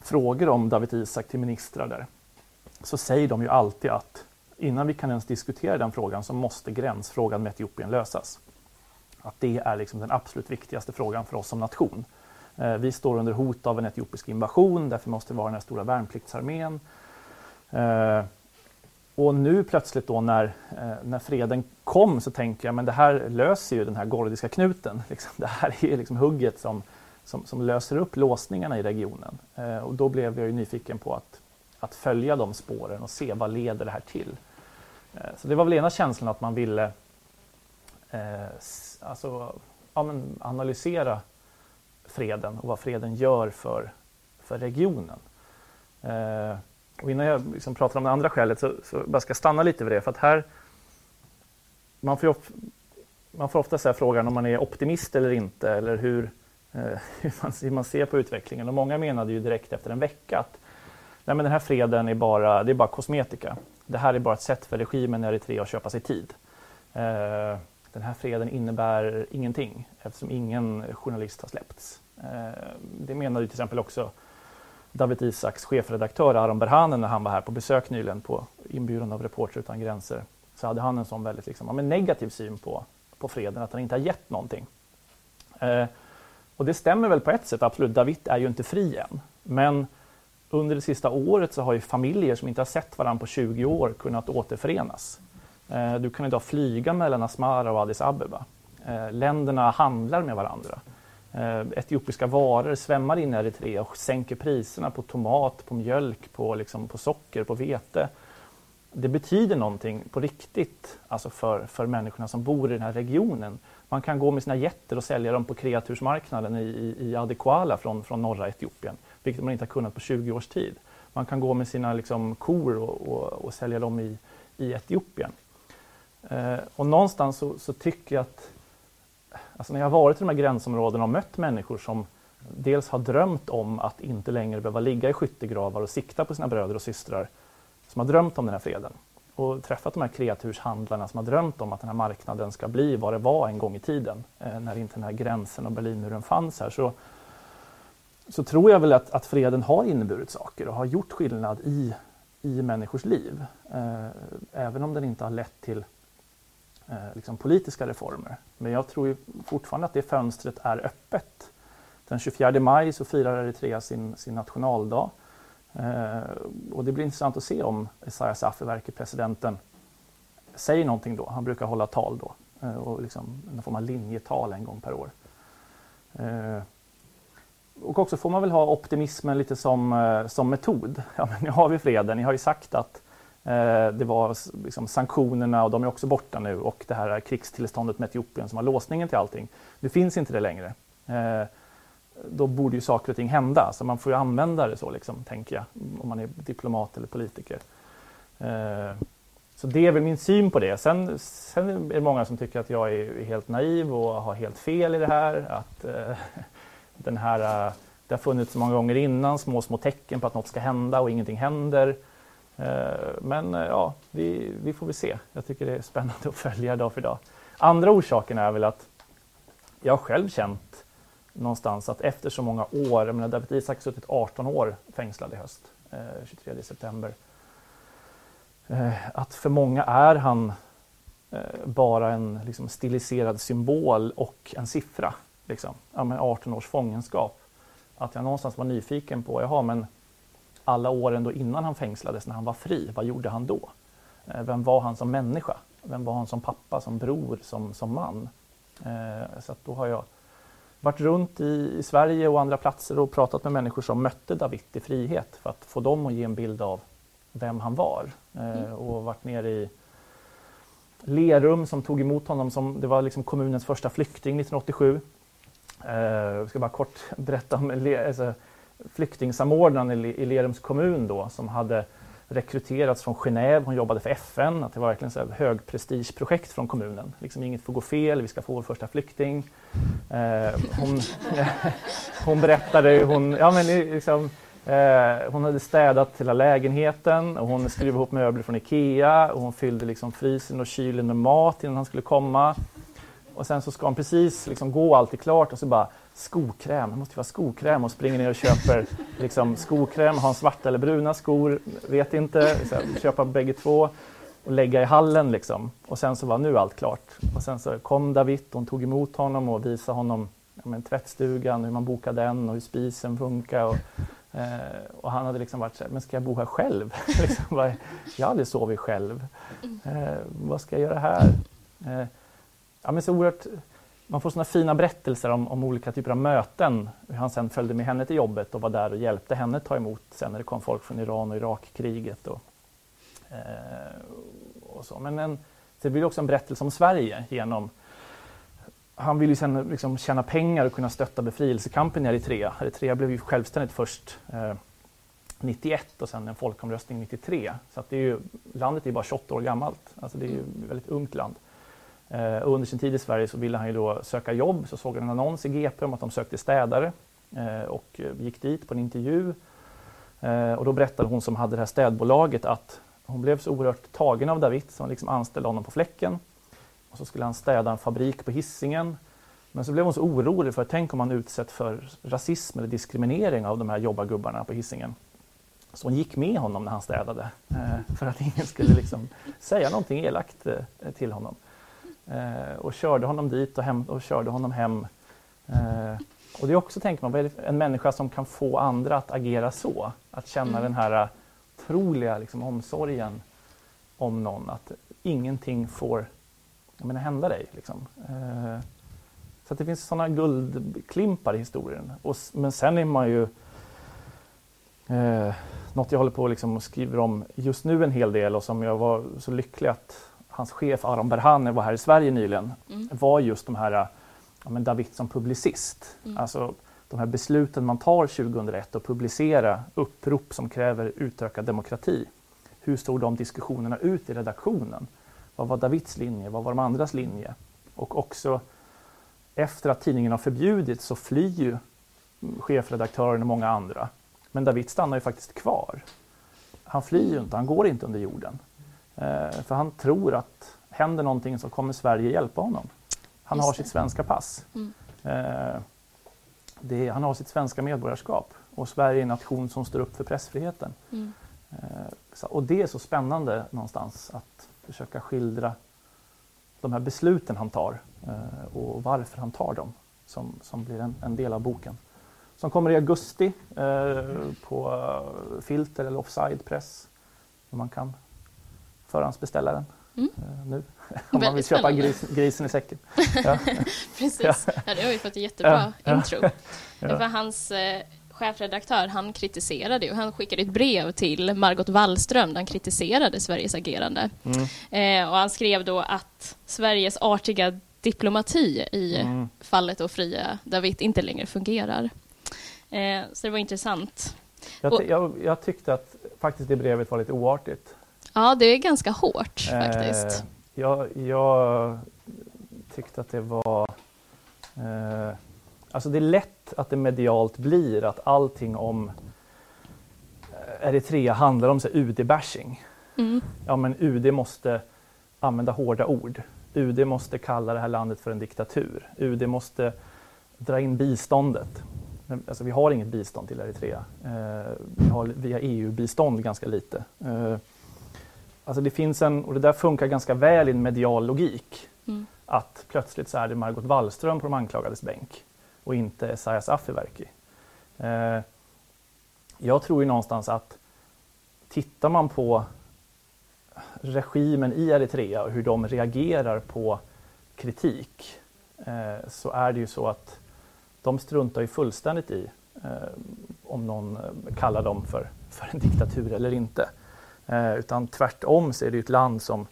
frågor om David Isak till ministrar där så säger de ju alltid att innan vi kan ens diskutera den frågan så måste gränsfrågan med Etiopien lösas. Att det är liksom den absolut viktigaste frågan för oss som nation. Eh, vi står under hot av en etiopisk invasion, därför måste vi vara den här stora värnpliktsarmén. Eh, och nu plötsligt då när, eh, när freden kom så tänker jag men det här löser ju den här gordiska knuten. Liksom, det här är liksom hugget som, som, som, löser upp låsningarna i regionen. Och då blev jag ju nyfiken på att, att följa de spåren och se vad leder det här till. Eh, så det var väl ena känslan att man ville eh, alltså, ja, analysera freden och vad freden gör för, för regionen. Eh, och innan jag liksom pratar om det andra skälet så, så bara ska stanna lite vid det för att här man får, of, man får ofta säga frågan om man är optimist eller inte eller hur, eh, hur, man, hur man ser på utvecklingen och många menade ju direkt efter en vecka att nej, men den här freden är bara, det är bara kosmetika det här är bara ett sätt för regimen i Eritrea att köpa sig tid. Eh, den här freden innebär ingenting eftersom ingen journalist har släppts. Eh, det menade till exempel också David Isaks chefredaktör Aron Berhanen när han var här på besök nyligen på inbjudan av Reporter utan gränser. Så hade han en sån väldigt liksom, ja, negativ syn på, på freden, att han inte har gett någonting. Eh, och det stämmer väl på ett sätt, absolut. David är ju inte fri än. Men under det sista året så har ju familjer som inte har sett varandra på 20 år kunnat återförenas. Eh, du kan idag flyga mellan Asmara och Addis Abeba. Eh, länderna handlar med varandra. Eh, etiopiska varor svämmar in i Eritrea och sänker priserna på tomat, på mjölk, på, liksom, på socker, på vete. Det betyder någonting på riktigt alltså för, för människorna som bor i den här regionen. Man kan gå med sina jätter och sälja dem på kreatursmarknaden i, i, i Adequala från, från norra Etiopien vilket man inte har kunnat på 20 års tid. Man kan gå med sina liksom, kor och, och, och sälja dem i, i Etiopien. Eh, och någonstans så, så, tycker jag att alltså när jag har varit i de här gränsområdena och mött människor som dels har drömt om att inte längre behöva ligga i skyttegravar och sikta på sina bröder och systrar som har drömt om den här freden och träffat de här kreaturshandlarna som har drömt om att den här marknaden ska bli vad det var en gång i tiden eh, när inte den här gränsen och Berlinmuren fanns här. Så så tror jag väl att, att freden har inneburit saker och har gjort skillnad i, i människors liv. Eh, även om den inte har lett till eh, liksom politiska reformer. Men jag tror fortfarande att det fönstret är öppet. Den 24 maj så firar Eritrea sin, sin nationaldag. Eh, och det blir intressant att se om Isaias Afewerki, presidenten, säger någonting då. Han brukar hålla tal då. Eh, och liksom en form av linjetal en gång per år. Eh, och också får man väl ha optimismen lite som, eh, som metod. Ja, men nu har vi freden. Ni har ju sagt att eh, det var liksom sanktionerna och de är också borta nu och det här krigstillståndet med Etiopien som var låsningen till allting. Nu finns inte det längre. Eh, då borde ju saker och ting hända, så man får ju använda det så, liksom, tänker jag, om man är diplomat eller politiker. Eh, så det är väl min syn på det. Sen, sen är det många som tycker att jag är helt naiv och har helt fel i det här. Att eh, den här, eh, det har funnits många gånger innan, små, små tecken på att något ska hända och ingenting händer. Eh, men eh, ja, vi, vi får väl se. Jag tycker det är spännande att följa dag för dag. Andra orsaken är väl att jag själv känt någonstans att efter så många år, jag menar David Isak har suttit 18 år fängslad i höst, 23 september. Att för många är han bara en liksom, stiliserad symbol och en siffra liksom, ja, men 18 års fångenskap. Att jag någonstans var nyfiken på, jaha men alla åren då innan han fängslades, när han var fri, vad gjorde han då? Eh, vem var han som människa? Vem var han som pappa, som bror, som, som man? Eh, så då har jag varit runt i, i, Sverige och andra platser och pratat med människor som mötte David i frihet för att få dem att ge en bild av vem han var. Eh, mm. Och varit nere i Lerum som tog emot honom som det var liksom kommunens första flykting 1987. Jag ska bara kort berätta om alltså, flyktingsamordnaren i Lerums kommun då, som hade rekryterats från Genève. Hon jobbade för FN. Att det var verkligen ett högprestigeprojekt från kommunen. Liksom inget får gå fel, vi ska få vår första flykting. Eh, hon, hon berättade hur hon, ja, men liksom, eh, hon hade städat hela lägenheten och hon skrev ihop möbler från Ikea och hon fyllde liksom frysen och kylen med mat innan han skulle komma. Och sen så ska hon precis liksom gå, allt är klart och så bara skokräm, det måste ju vara skokräm och springer ner och köper liksom, skokräm, har en svarta eller bruna skor, vet inte, så köpa bägge två och lägga i hallen liksom. Och sen så var nu allt klart. Och sen så kom David, hon tog emot honom och visade honom ja, men, tvättstugan, hur man bokar den och hur spisen funkar. Och, eh, och han hade liksom varit så här, men ska jag bo här själv? liksom, bara, jag har aldrig sovit själv. Eh, vad ska jag göra här? Eh, ja, men så oerhört, man får såna fina berättelser om, om, olika typer av möten. Hur han sen följde med henne till jobbet och var där och hjälpte henne ta emot sen när det kom folk från Iran och Irakkriget. Och, eh, och så. Men en, det blir också en berättelse om Sverige genom han ville ju sen liksom tjäna pengar och kunna stötta befrielsekampen i Eritrea. Eritrea blev ju självständigt först eh, 91 och sen en folkomröstning 93. Så att det är ju, landet är bara 28 år gammalt. Alltså det är ju ett väldigt ungt land. Eh, och under sin tid i Sverige så ville han ju då söka jobb, så såg han en annons i GP om att de sökte städare eh, och eh, gick dit på en intervju. Eh, och då berättade hon som hade det här städbolaget att hon blev så oerhört tagen av David så hon liksom anställde honom på fläcken. Och så skulle han städa en fabrik på hissingen. Men så blev hon så orolig för tänk om han utsätts för rasism eller diskriminering av de här jobbargubbarna på hissingen. Så hon gick med honom när han städade eh, för att ingen skulle liksom säga någonting elakt eh, till honom. Eh, och körde honom dit och, hem, och körde honom hem. Eh, och det är också, tänker man, en människa som kan få andra att agera så. Att känna mm. den här otroliga liksom, omsorgen om någon. Att ingenting får menar, hända dig. Liksom. Eh, så det finns sådana guldklimpar i historien. Och, men sen är man ju eh, något jag håller på liksom och skriver om just nu en hel del och som jag var så lycklig att hans chef Aron Berhane var här i Sverige nyligen, mm. var just de här, ja, men David som publicist. Mm. Alltså de här besluten man tar 2001 att publicera upprop som kräver utökad demokrati. Hur såg de diskussionerna ut i redaktionen? Vad var Davids linje? Vad var de andras linje? Och också efter att tidningen har förbjudits så flyr ju chefredaktören och många andra. Men David stannar ju faktiskt kvar. Han flyr ju inte, han går inte under jorden. Eh, för han tror att händer någonting så kommer Sverige hjälpa honom. Han Just har sitt svenska pass. Mm. Eh, det, han har sitt svenska medborgarskap och Sverige är en nation som står upp för pressfriheten. Mm. Eh, och det är så spännande någonstans att försöka skildra de här besluten han tar och varför han tar dem som, som blir en, en del av boken. Som kommer i augusti eh, på Filter eller Offside Press. Man kan förhandsbeställa den mm. eh, nu om man vill köpa gris, grisen i säcken. Ja. Precis, ja. det har vi fått ett jättebra ja. intro. Ja. För hans eh, chefredaktör han kritiserade ju, han skickade ett brev till Margot Wallström där han kritiserade Sveriges agerande. Mm. Eh, och han skrev då att Sveriges artiga diplomati i mm. fallet och fria David inte längre fungerar. Eh, så det var intressant. Jag, ty jag, jag, tyckte att faktiskt det brevet var lite oartigt. Ja, det är ganska hårt faktiskt. Eh, jag, jag, tyckte att det var... Eh, alltså det är lätt att det medialt blir att allting om eh, Eritrea handlar om UD-bashing. Mm. Ja, men UD måste använda hårda ord. UD måste kalla det här landet för en diktatur. UD måste dra in biståndet. Alltså, vi har inget bistånd till Eritrea. Eh, vi har via EU-bistånd ganska lite. Eh, alltså det finns en, och det där funkar ganska väl i en medial logik. Mm. Att plötsligt så är det Margot Wallström på de anklagades bänk och inte Esaias Afewerki. Eh, jag tror ju någonstans att tittar man på regimen i Eritrea och hur de reagerar på kritik eh, så är det ju så att de struntar ju fullständigt i eh, om någon eh, kallar dem för, för en diktatur eller inte. Eh, utan tvärtom så är det ett land som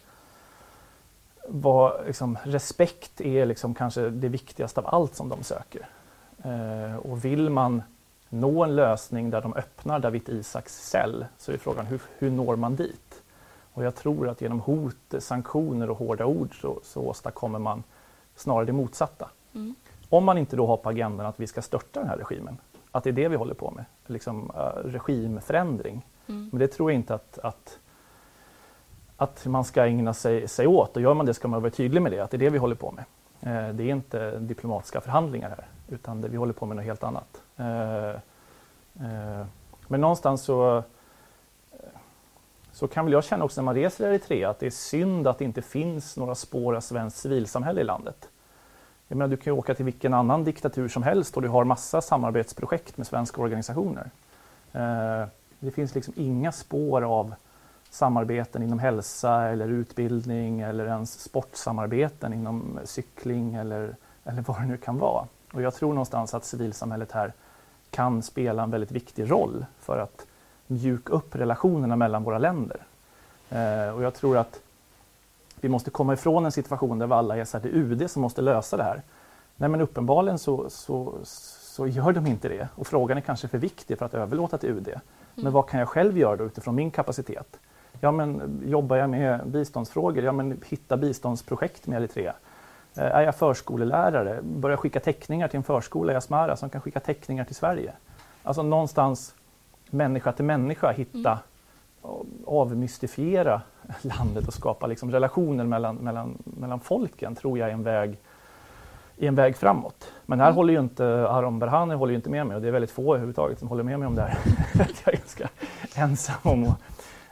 var, liksom, respekt är liksom kanske det viktigaste av allt som de söker. Eh, och vill man nå en lösning där de öppnar David Isaks cell så är frågan hur, hur når man dit? Och jag tror att genom hot, sanktioner och hårda ord så, så åstadkommer man snarare det motsatta. Mm. Om man inte då har på agendan att vi ska störta den här regimen, att det är det vi håller på med, liksom uh, regimförändring. Mm. Men det tror jag inte att, att, att man ska ägna sig, sig åt och gör man det ska man vara tydlig med det, att det är det vi håller på med. Eh, det är inte diplomatiska förhandlingar här, utan det, vi håller på med något helt annat. Uh, men någonstans så så kan väl jag känna också när man reser i Eritrea att det är synd att det inte finns några spår av svenskt civilsamhälle i landet. Jag menar, du kan ju åka till vilken annan diktatur som helst och du har massa samarbetsprojekt med svenska organisationer. Eh, det finns liksom inga spår av samarbeten inom hälsa eller utbildning eller ens sportsamarbeten inom cykling eller, eller vad det nu kan vara. Och jag tror någonstans att civilsamhället här kan spela en väldigt viktig roll för att mjuka upp relationerna mellan våra länder. Eh, och jag tror att vi måste komma ifrån en situation där vi alla är så här, det är UD som måste lösa det här. Nej men uppenbarligen så, så, så gör de inte det och frågan är kanske för viktig för att överlåta till UD. Mm. Men vad kan jag själv göra då utifrån min kapacitet? Ja men jobbar jag med biståndsfrågor? Ja men hitta biståndsprojekt med Eritrea. Eh, är jag förskolelärare? Börja skicka teckningar till en förskola i Asmara som kan skicka teckningar till Sverige. Alltså någonstans människa till människa hitta, mm. avmystifiera landet och skapa liksom relationer mellan, mellan, mellan folken tror jag är en väg, är en väg framåt. Men här mm. håller ju inte Aron Berhane håller ju inte med mig och det är väldigt få överhuvudtaget som håller med mig om det här. jag är ganska ensam om att,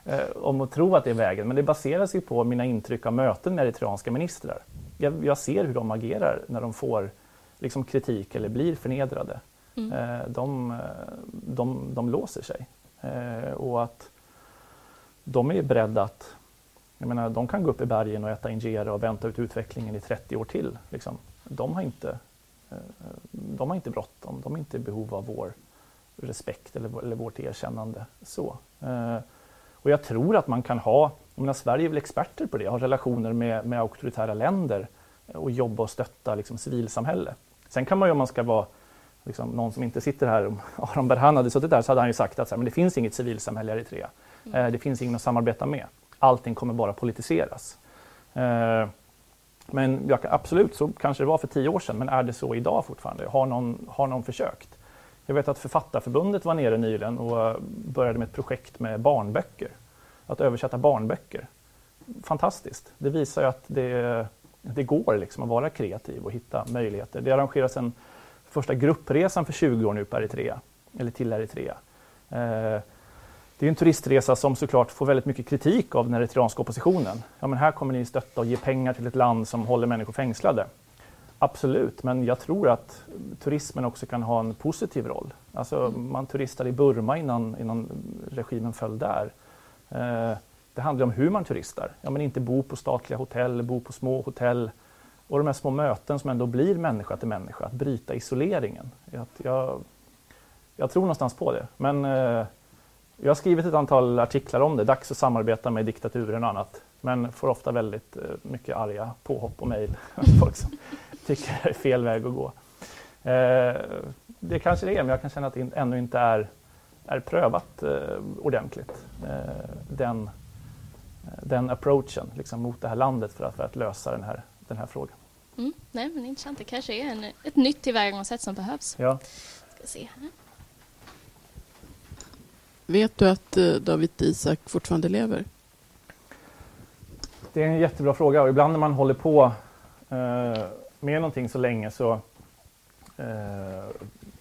eh, om att tro att det är vägen. Men det baseras ju på mina intryck av möten med eritreanska ministrar. Jag, jag ser hur de agerar när de får liksom, kritik eller blir förnedrade. Mm. Eh, de, eh, de, de låser sig. Eh, och att de är beredda att jag menar, de kan gå upp i bergen och äta injera och vänta ut utvecklingen i 30 år till. Liksom. De har inte, de har inte bråttom, de är inte i behov av vår respekt eller, eller vårt erkännande. Så. Och jag tror att man kan ha, menar, Sverige är väl experter på det, ha relationer med, med auktoritära länder och jobba och stötta liksom, civilsamhälle. Sen kan man ju om man ska vara liksom, någon som inte sitter här, om Aron Berhan hade suttit där så hade han ju sagt att så här, men det finns inget civilsamhälle i Eritrea. Mm. Eh, det finns ingen att samarbeta med. Allting kommer bara politiseras. Eh, men jag, absolut, så kanske det var för tio år sedan, men är det så idag fortfarande? Har någon, har någon försökt? Jag vet att Författarförbundet var nere nyligen och eh, började med ett projekt med barnböcker. Att översätta barnböcker. Fantastiskt. Det visar ju att det, det går liksom att vara kreativ och hitta möjligheter. Det arrangeras en första gruppresan för 20 år nu på Eritrea, eller till Eritrea. Eh, det är en turistresa som såklart får väldigt mycket kritik av den eritreanska oppositionen. Ja, men här kommer ni stötta och ge pengar till ett land som håller människor fängslade. Absolut, men jag tror att turismen också kan ha en positiv roll. Alltså, mm. man turistade i Burma innan, innan regimen föll där. Eh, det handlar om hur man turistar. Ja, men inte bo på statliga hotell, bo på små hotell. Och de här små möten som ändå blir människa till människa, att bryta isoleringen. Att jag, jag tror någonstans på det. Men eh, jag har skrivit ett antal artiklar om det, dags att samarbeta med diktaturen och annat. Men får ofta väldigt eh, mycket arga påhopp och mejl. Folk som tycker det är fel väg att gå. Eh, det kanske det är, men jag kan känna att det ännu inte är, är prövat eh, ordentligt. Den, den approachen liksom, mot det här landet för att, för att lösa den här, den här frågan. Mm, nej, men intressant. Det kanske är en, ett nytt tillvägagångssätt som behövs. Ja. Ska se här. Vet du att eh, David Isak fortfarande lever? Det är en jättebra fråga och ibland när man håller på eh, med någonting så länge så, eh,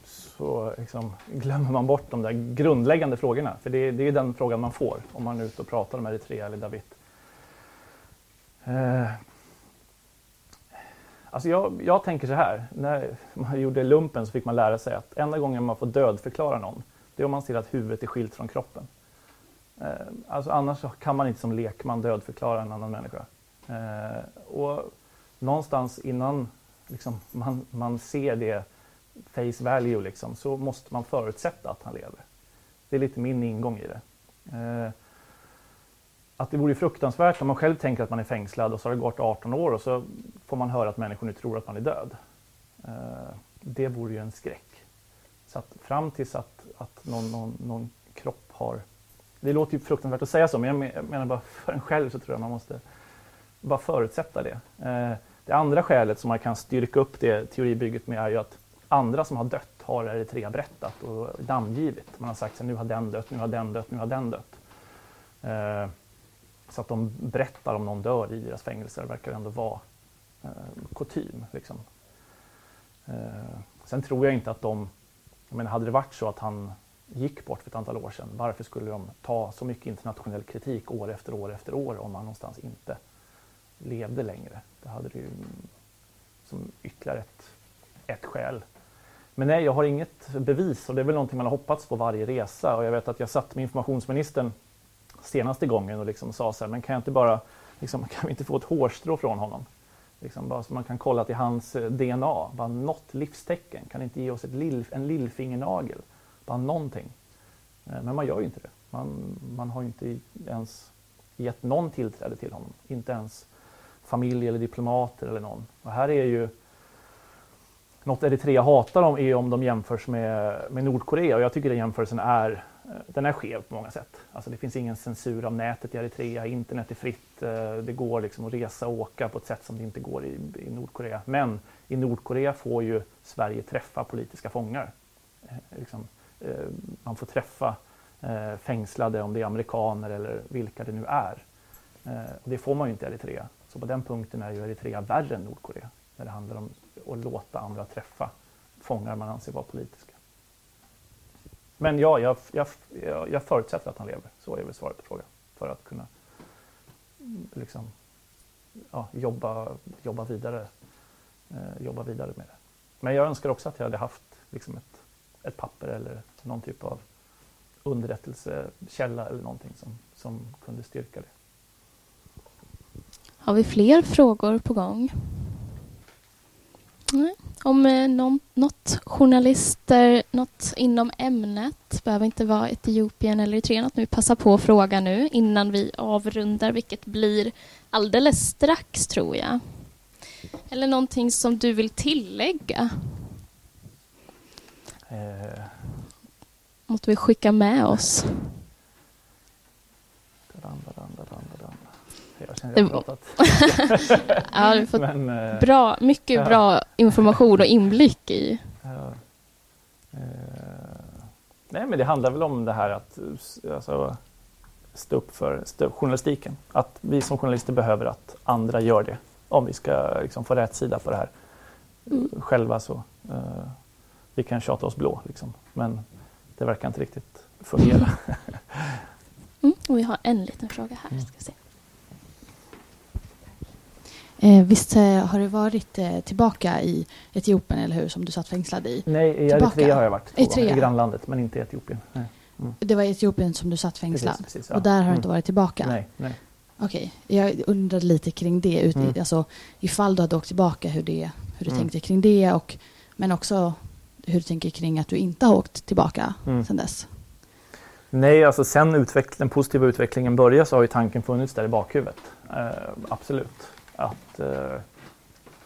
så liksom glömmer man bort de där grundläggande frågorna. För det, det är den frågan man får om man är ute och pratar om Eritrea eller David. Alltså jag, jag tänker så här, när man gjorde lumpen så fick man lära sig att enda gången man får dödförklara någon, det är om man ser att huvudet är skilt från kroppen. Eh, alltså annars kan man inte som lekman dödförklara en annan människa. Eh, och någonstans innan liksom, man, man ser det face value liksom, så måste man förutsätta att han lever. Det är lite min ingång i det. Eh, att det vore fruktansvärt om man själv tänker att man är fängslad och så har det gått 18 år och så får man höra att människor nu tror att man är död. Eh, det vore ju en skräck. Så att fram tills att, att någon, någon, någon kropp har det låter ju fruktansvärt att säga så, men jag menar bara för en själv så tror jag man måste bara förutsätta det. Eh, det andra skälet som man kan styrka upp det teoribygget med är ju att andra som har dött har Eritrea berättat och namngivit. Man har sagt att nu har den dött, nu har den dött, nu har den dött. Eh, så att de berättar om någon dör i deras fängelser verkar ändå vara eh, kutym. Liksom. Sen tror jag inte att de, men hade det varit så att han gick bort för ett antal år sedan. Varför skulle de ta så mycket internationell kritik år efter år efter år om han någonstans inte levde längre? Det hade det ju som ytterligare ett, ett skäl. Men nej, jag har inget bevis och det är väl någonting man har hoppats på varje resa och jag vet att jag satt med informationsministern senaste gången och liksom sa så här, men kan jag inte bara, liksom, kan vi inte få ett hårstrå från honom? Liksom bara så man kan kolla till hans eh, DNA, bara något livstecken, kan inte ge oss ett lill, en lillfingernagel? Bara någonting. Eh, men man gör ju inte det. Man, man har ju inte ens gett någon tillträde till honom. Inte ens familj eller diplomater eller någon. Och här är ju något Eritrea hatar om är om de jämförs med, med Nordkorea och jag tycker den jämförelsen är, Eh, den är skev på många sätt. Alltså det finns ingen censur av nätet i Eritrea, internet är fritt, eh, det går liksom att resa och åka på ett sätt som det inte går i, i Nordkorea. Men i Nordkorea får ju Sverige träffa politiska fångar. Eh, liksom, man får träffa fängslade, om det är amerikaner eller vilka det nu är. Det får man ju inte i Eritrea. Så på den punkten är ju Eritrea värre än Nordkorea när det handlar om att låta andra träffa fångar man anser vara politiska. Men ja, jag, jag, jag förutsätter att han lever. Så är väl svaret på frågan. För att kunna mm, liksom, ja, jobba, jobba, vidare, eh, jobba vidare med det. Men jag önskar också att jag hade haft liksom ett ett papper eller någon typ av underrättelsekälla eller någonting som, som kunde styrka det. Har vi fler frågor på gång? Nej. Om eh, någon, något journalister, något inom ämnet, behöver inte vara Etiopien eller Eritrea, något nu passa på att fråga nu innan vi avrundar, vilket blir alldeles strax tror jag. Eller någonting som du vill tillägga? Eh. Något vi skicka med oss? Jag känner att jag har pratat. ja, du fått Men, eh, bra, mycket ja. bra information och inblick i. Ja. Eh, nej, men det handlar väl om det här att alltså, stå upp för stå, journalistiken. Att vi som journalister behöver att andra gör det om vi ska liksom, få rätt sida på det här. Mm. Själva så eh, vi kan tjata oss blå, liksom. men det verkar inte riktigt fungera. Mm, och vi har en liten fråga här. Ska se. Eh, visst eh, har du varit eh, tillbaka i Etiopien, eller hur, som du satt fängslad i? Nej, i Tillbaka. Eritrea har jag varit. två Eritrea. gånger, I grannlandet, men inte i Etiopien. Nej. Det var i Etiopien som du satt fängslad? Precis, precis, ja. Och där har du Mm. inte varit tillbaka? Nej, nej. Okej, jag undrade lite kring det. Ut, Mm. alltså, ifall du hade åkt tillbaka, hur, det, hur du Mm. tänkte kring det. Och, men också hur du tänker kring att du inte har åkt tillbaka Mm. sedan dess. Nej, alltså sen utveck- den positiva utvecklingen började så har ju tanken funnits där i bakhuvudet. Eh, absolut. Att eh,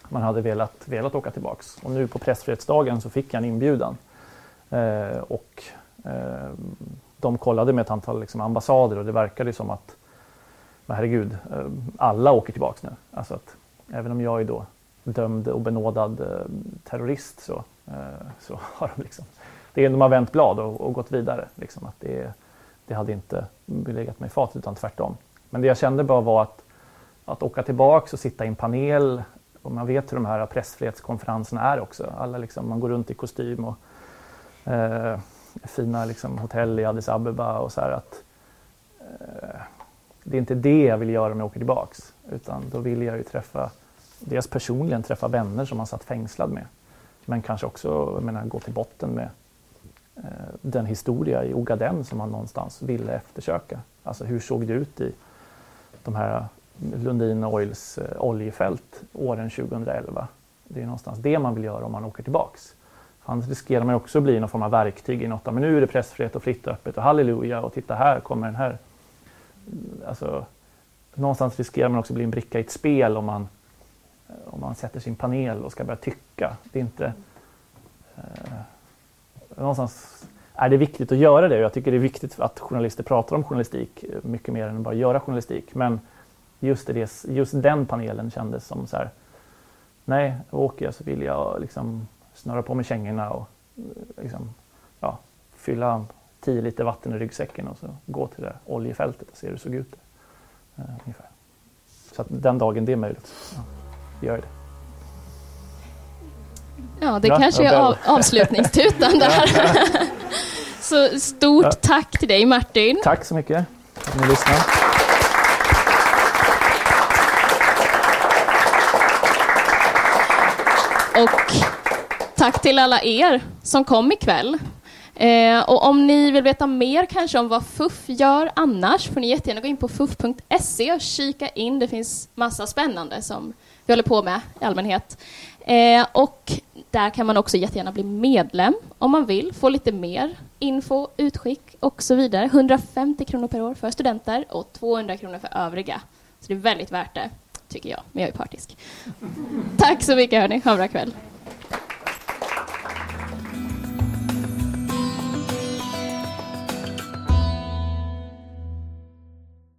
man hade velat, velat åka tillbaks. Och nu på pressfrihetsdagen så fick jag en inbjudan. Eh, och eh, de kollade med ett antal liksom, ambassader och det verkade som att men herregud, eh, alla åker tillbaks nu. Alltså att, även om jag är då dömd och benådad eh, terrorist så, eh, så har de liksom det är de har vänt blad och, och gått vidare. Liksom, att det, det hade inte legat mig i fat utan tvärtom. Men det jag kände bara var att, att åka tillbaks och sitta i en panel och man vet hur de här pressfrihetskonferenserna är också. Alla liksom, man går runt i kostym och eh, fina liksom, hotell i Addis Abeba och så här att eh, det är inte det jag vill göra om jag åker tillbaks. Utan då vill jag ju träffa, dels personligen träffa vänner som man satt fängslad med. Men kanske också jag menar, gå till botten med eh, den historia i Ogaden som man någonstans ville eftersöka. Alltså hur såg det ut i de här Lundin Oils eh, oljefält åren 2011? Det är någonstans det man vill göra om man åker tillbaks. Annars riskerar man också att bli någon form av verktyg i något. Men nu är det pressfrihet och fritt och öppet och halleluja och titta här kommer den här. Alltså, någonstans riskerar man också att bli en bricka i ett spel om man, eh, om man sätter sin panel och ska börja tycka. Det är inte... Eh, någonstans är det viktigt att göra det. Jag tycker det är viktigt att journalister pratar om journalistik eh, mycket mer än att bara göra journalistik. Men just, det, just den panelen kändes som så här, nej, åker jag så vill jag liksom snöra på mig kängorna och eh, liksom, ja, fylla 10 liter vatten i ryggsäcken och så gå till det där oljefältet och se hur det såg ut. Eh, ungefär. Så att den dagen det är möjligt, ja, gör det. Ja, det Ja, kanske är av, avslutningstutan där. Så stort tack till dig Martin. Tack så mycket för att ni lyssnade. Och tack till alla er som kom ikväll. Eh, och om ni vill veta mer kanske om vad FUF gör annars får ni jättegärna gå in på fuff.se och kika in. Det finns massa spännande som vi håller på med i allmänhet. Eh, och där kan man också jättegärna bli medlem om man vill, få lite mer info, utskick och så vidare. 150 kronor per år för studenter och 200 kronor för övriga. Så det är väldigt värt det, tycker jag. Men jag är partisk. Tack så mycket hörni, ha en bra kväll.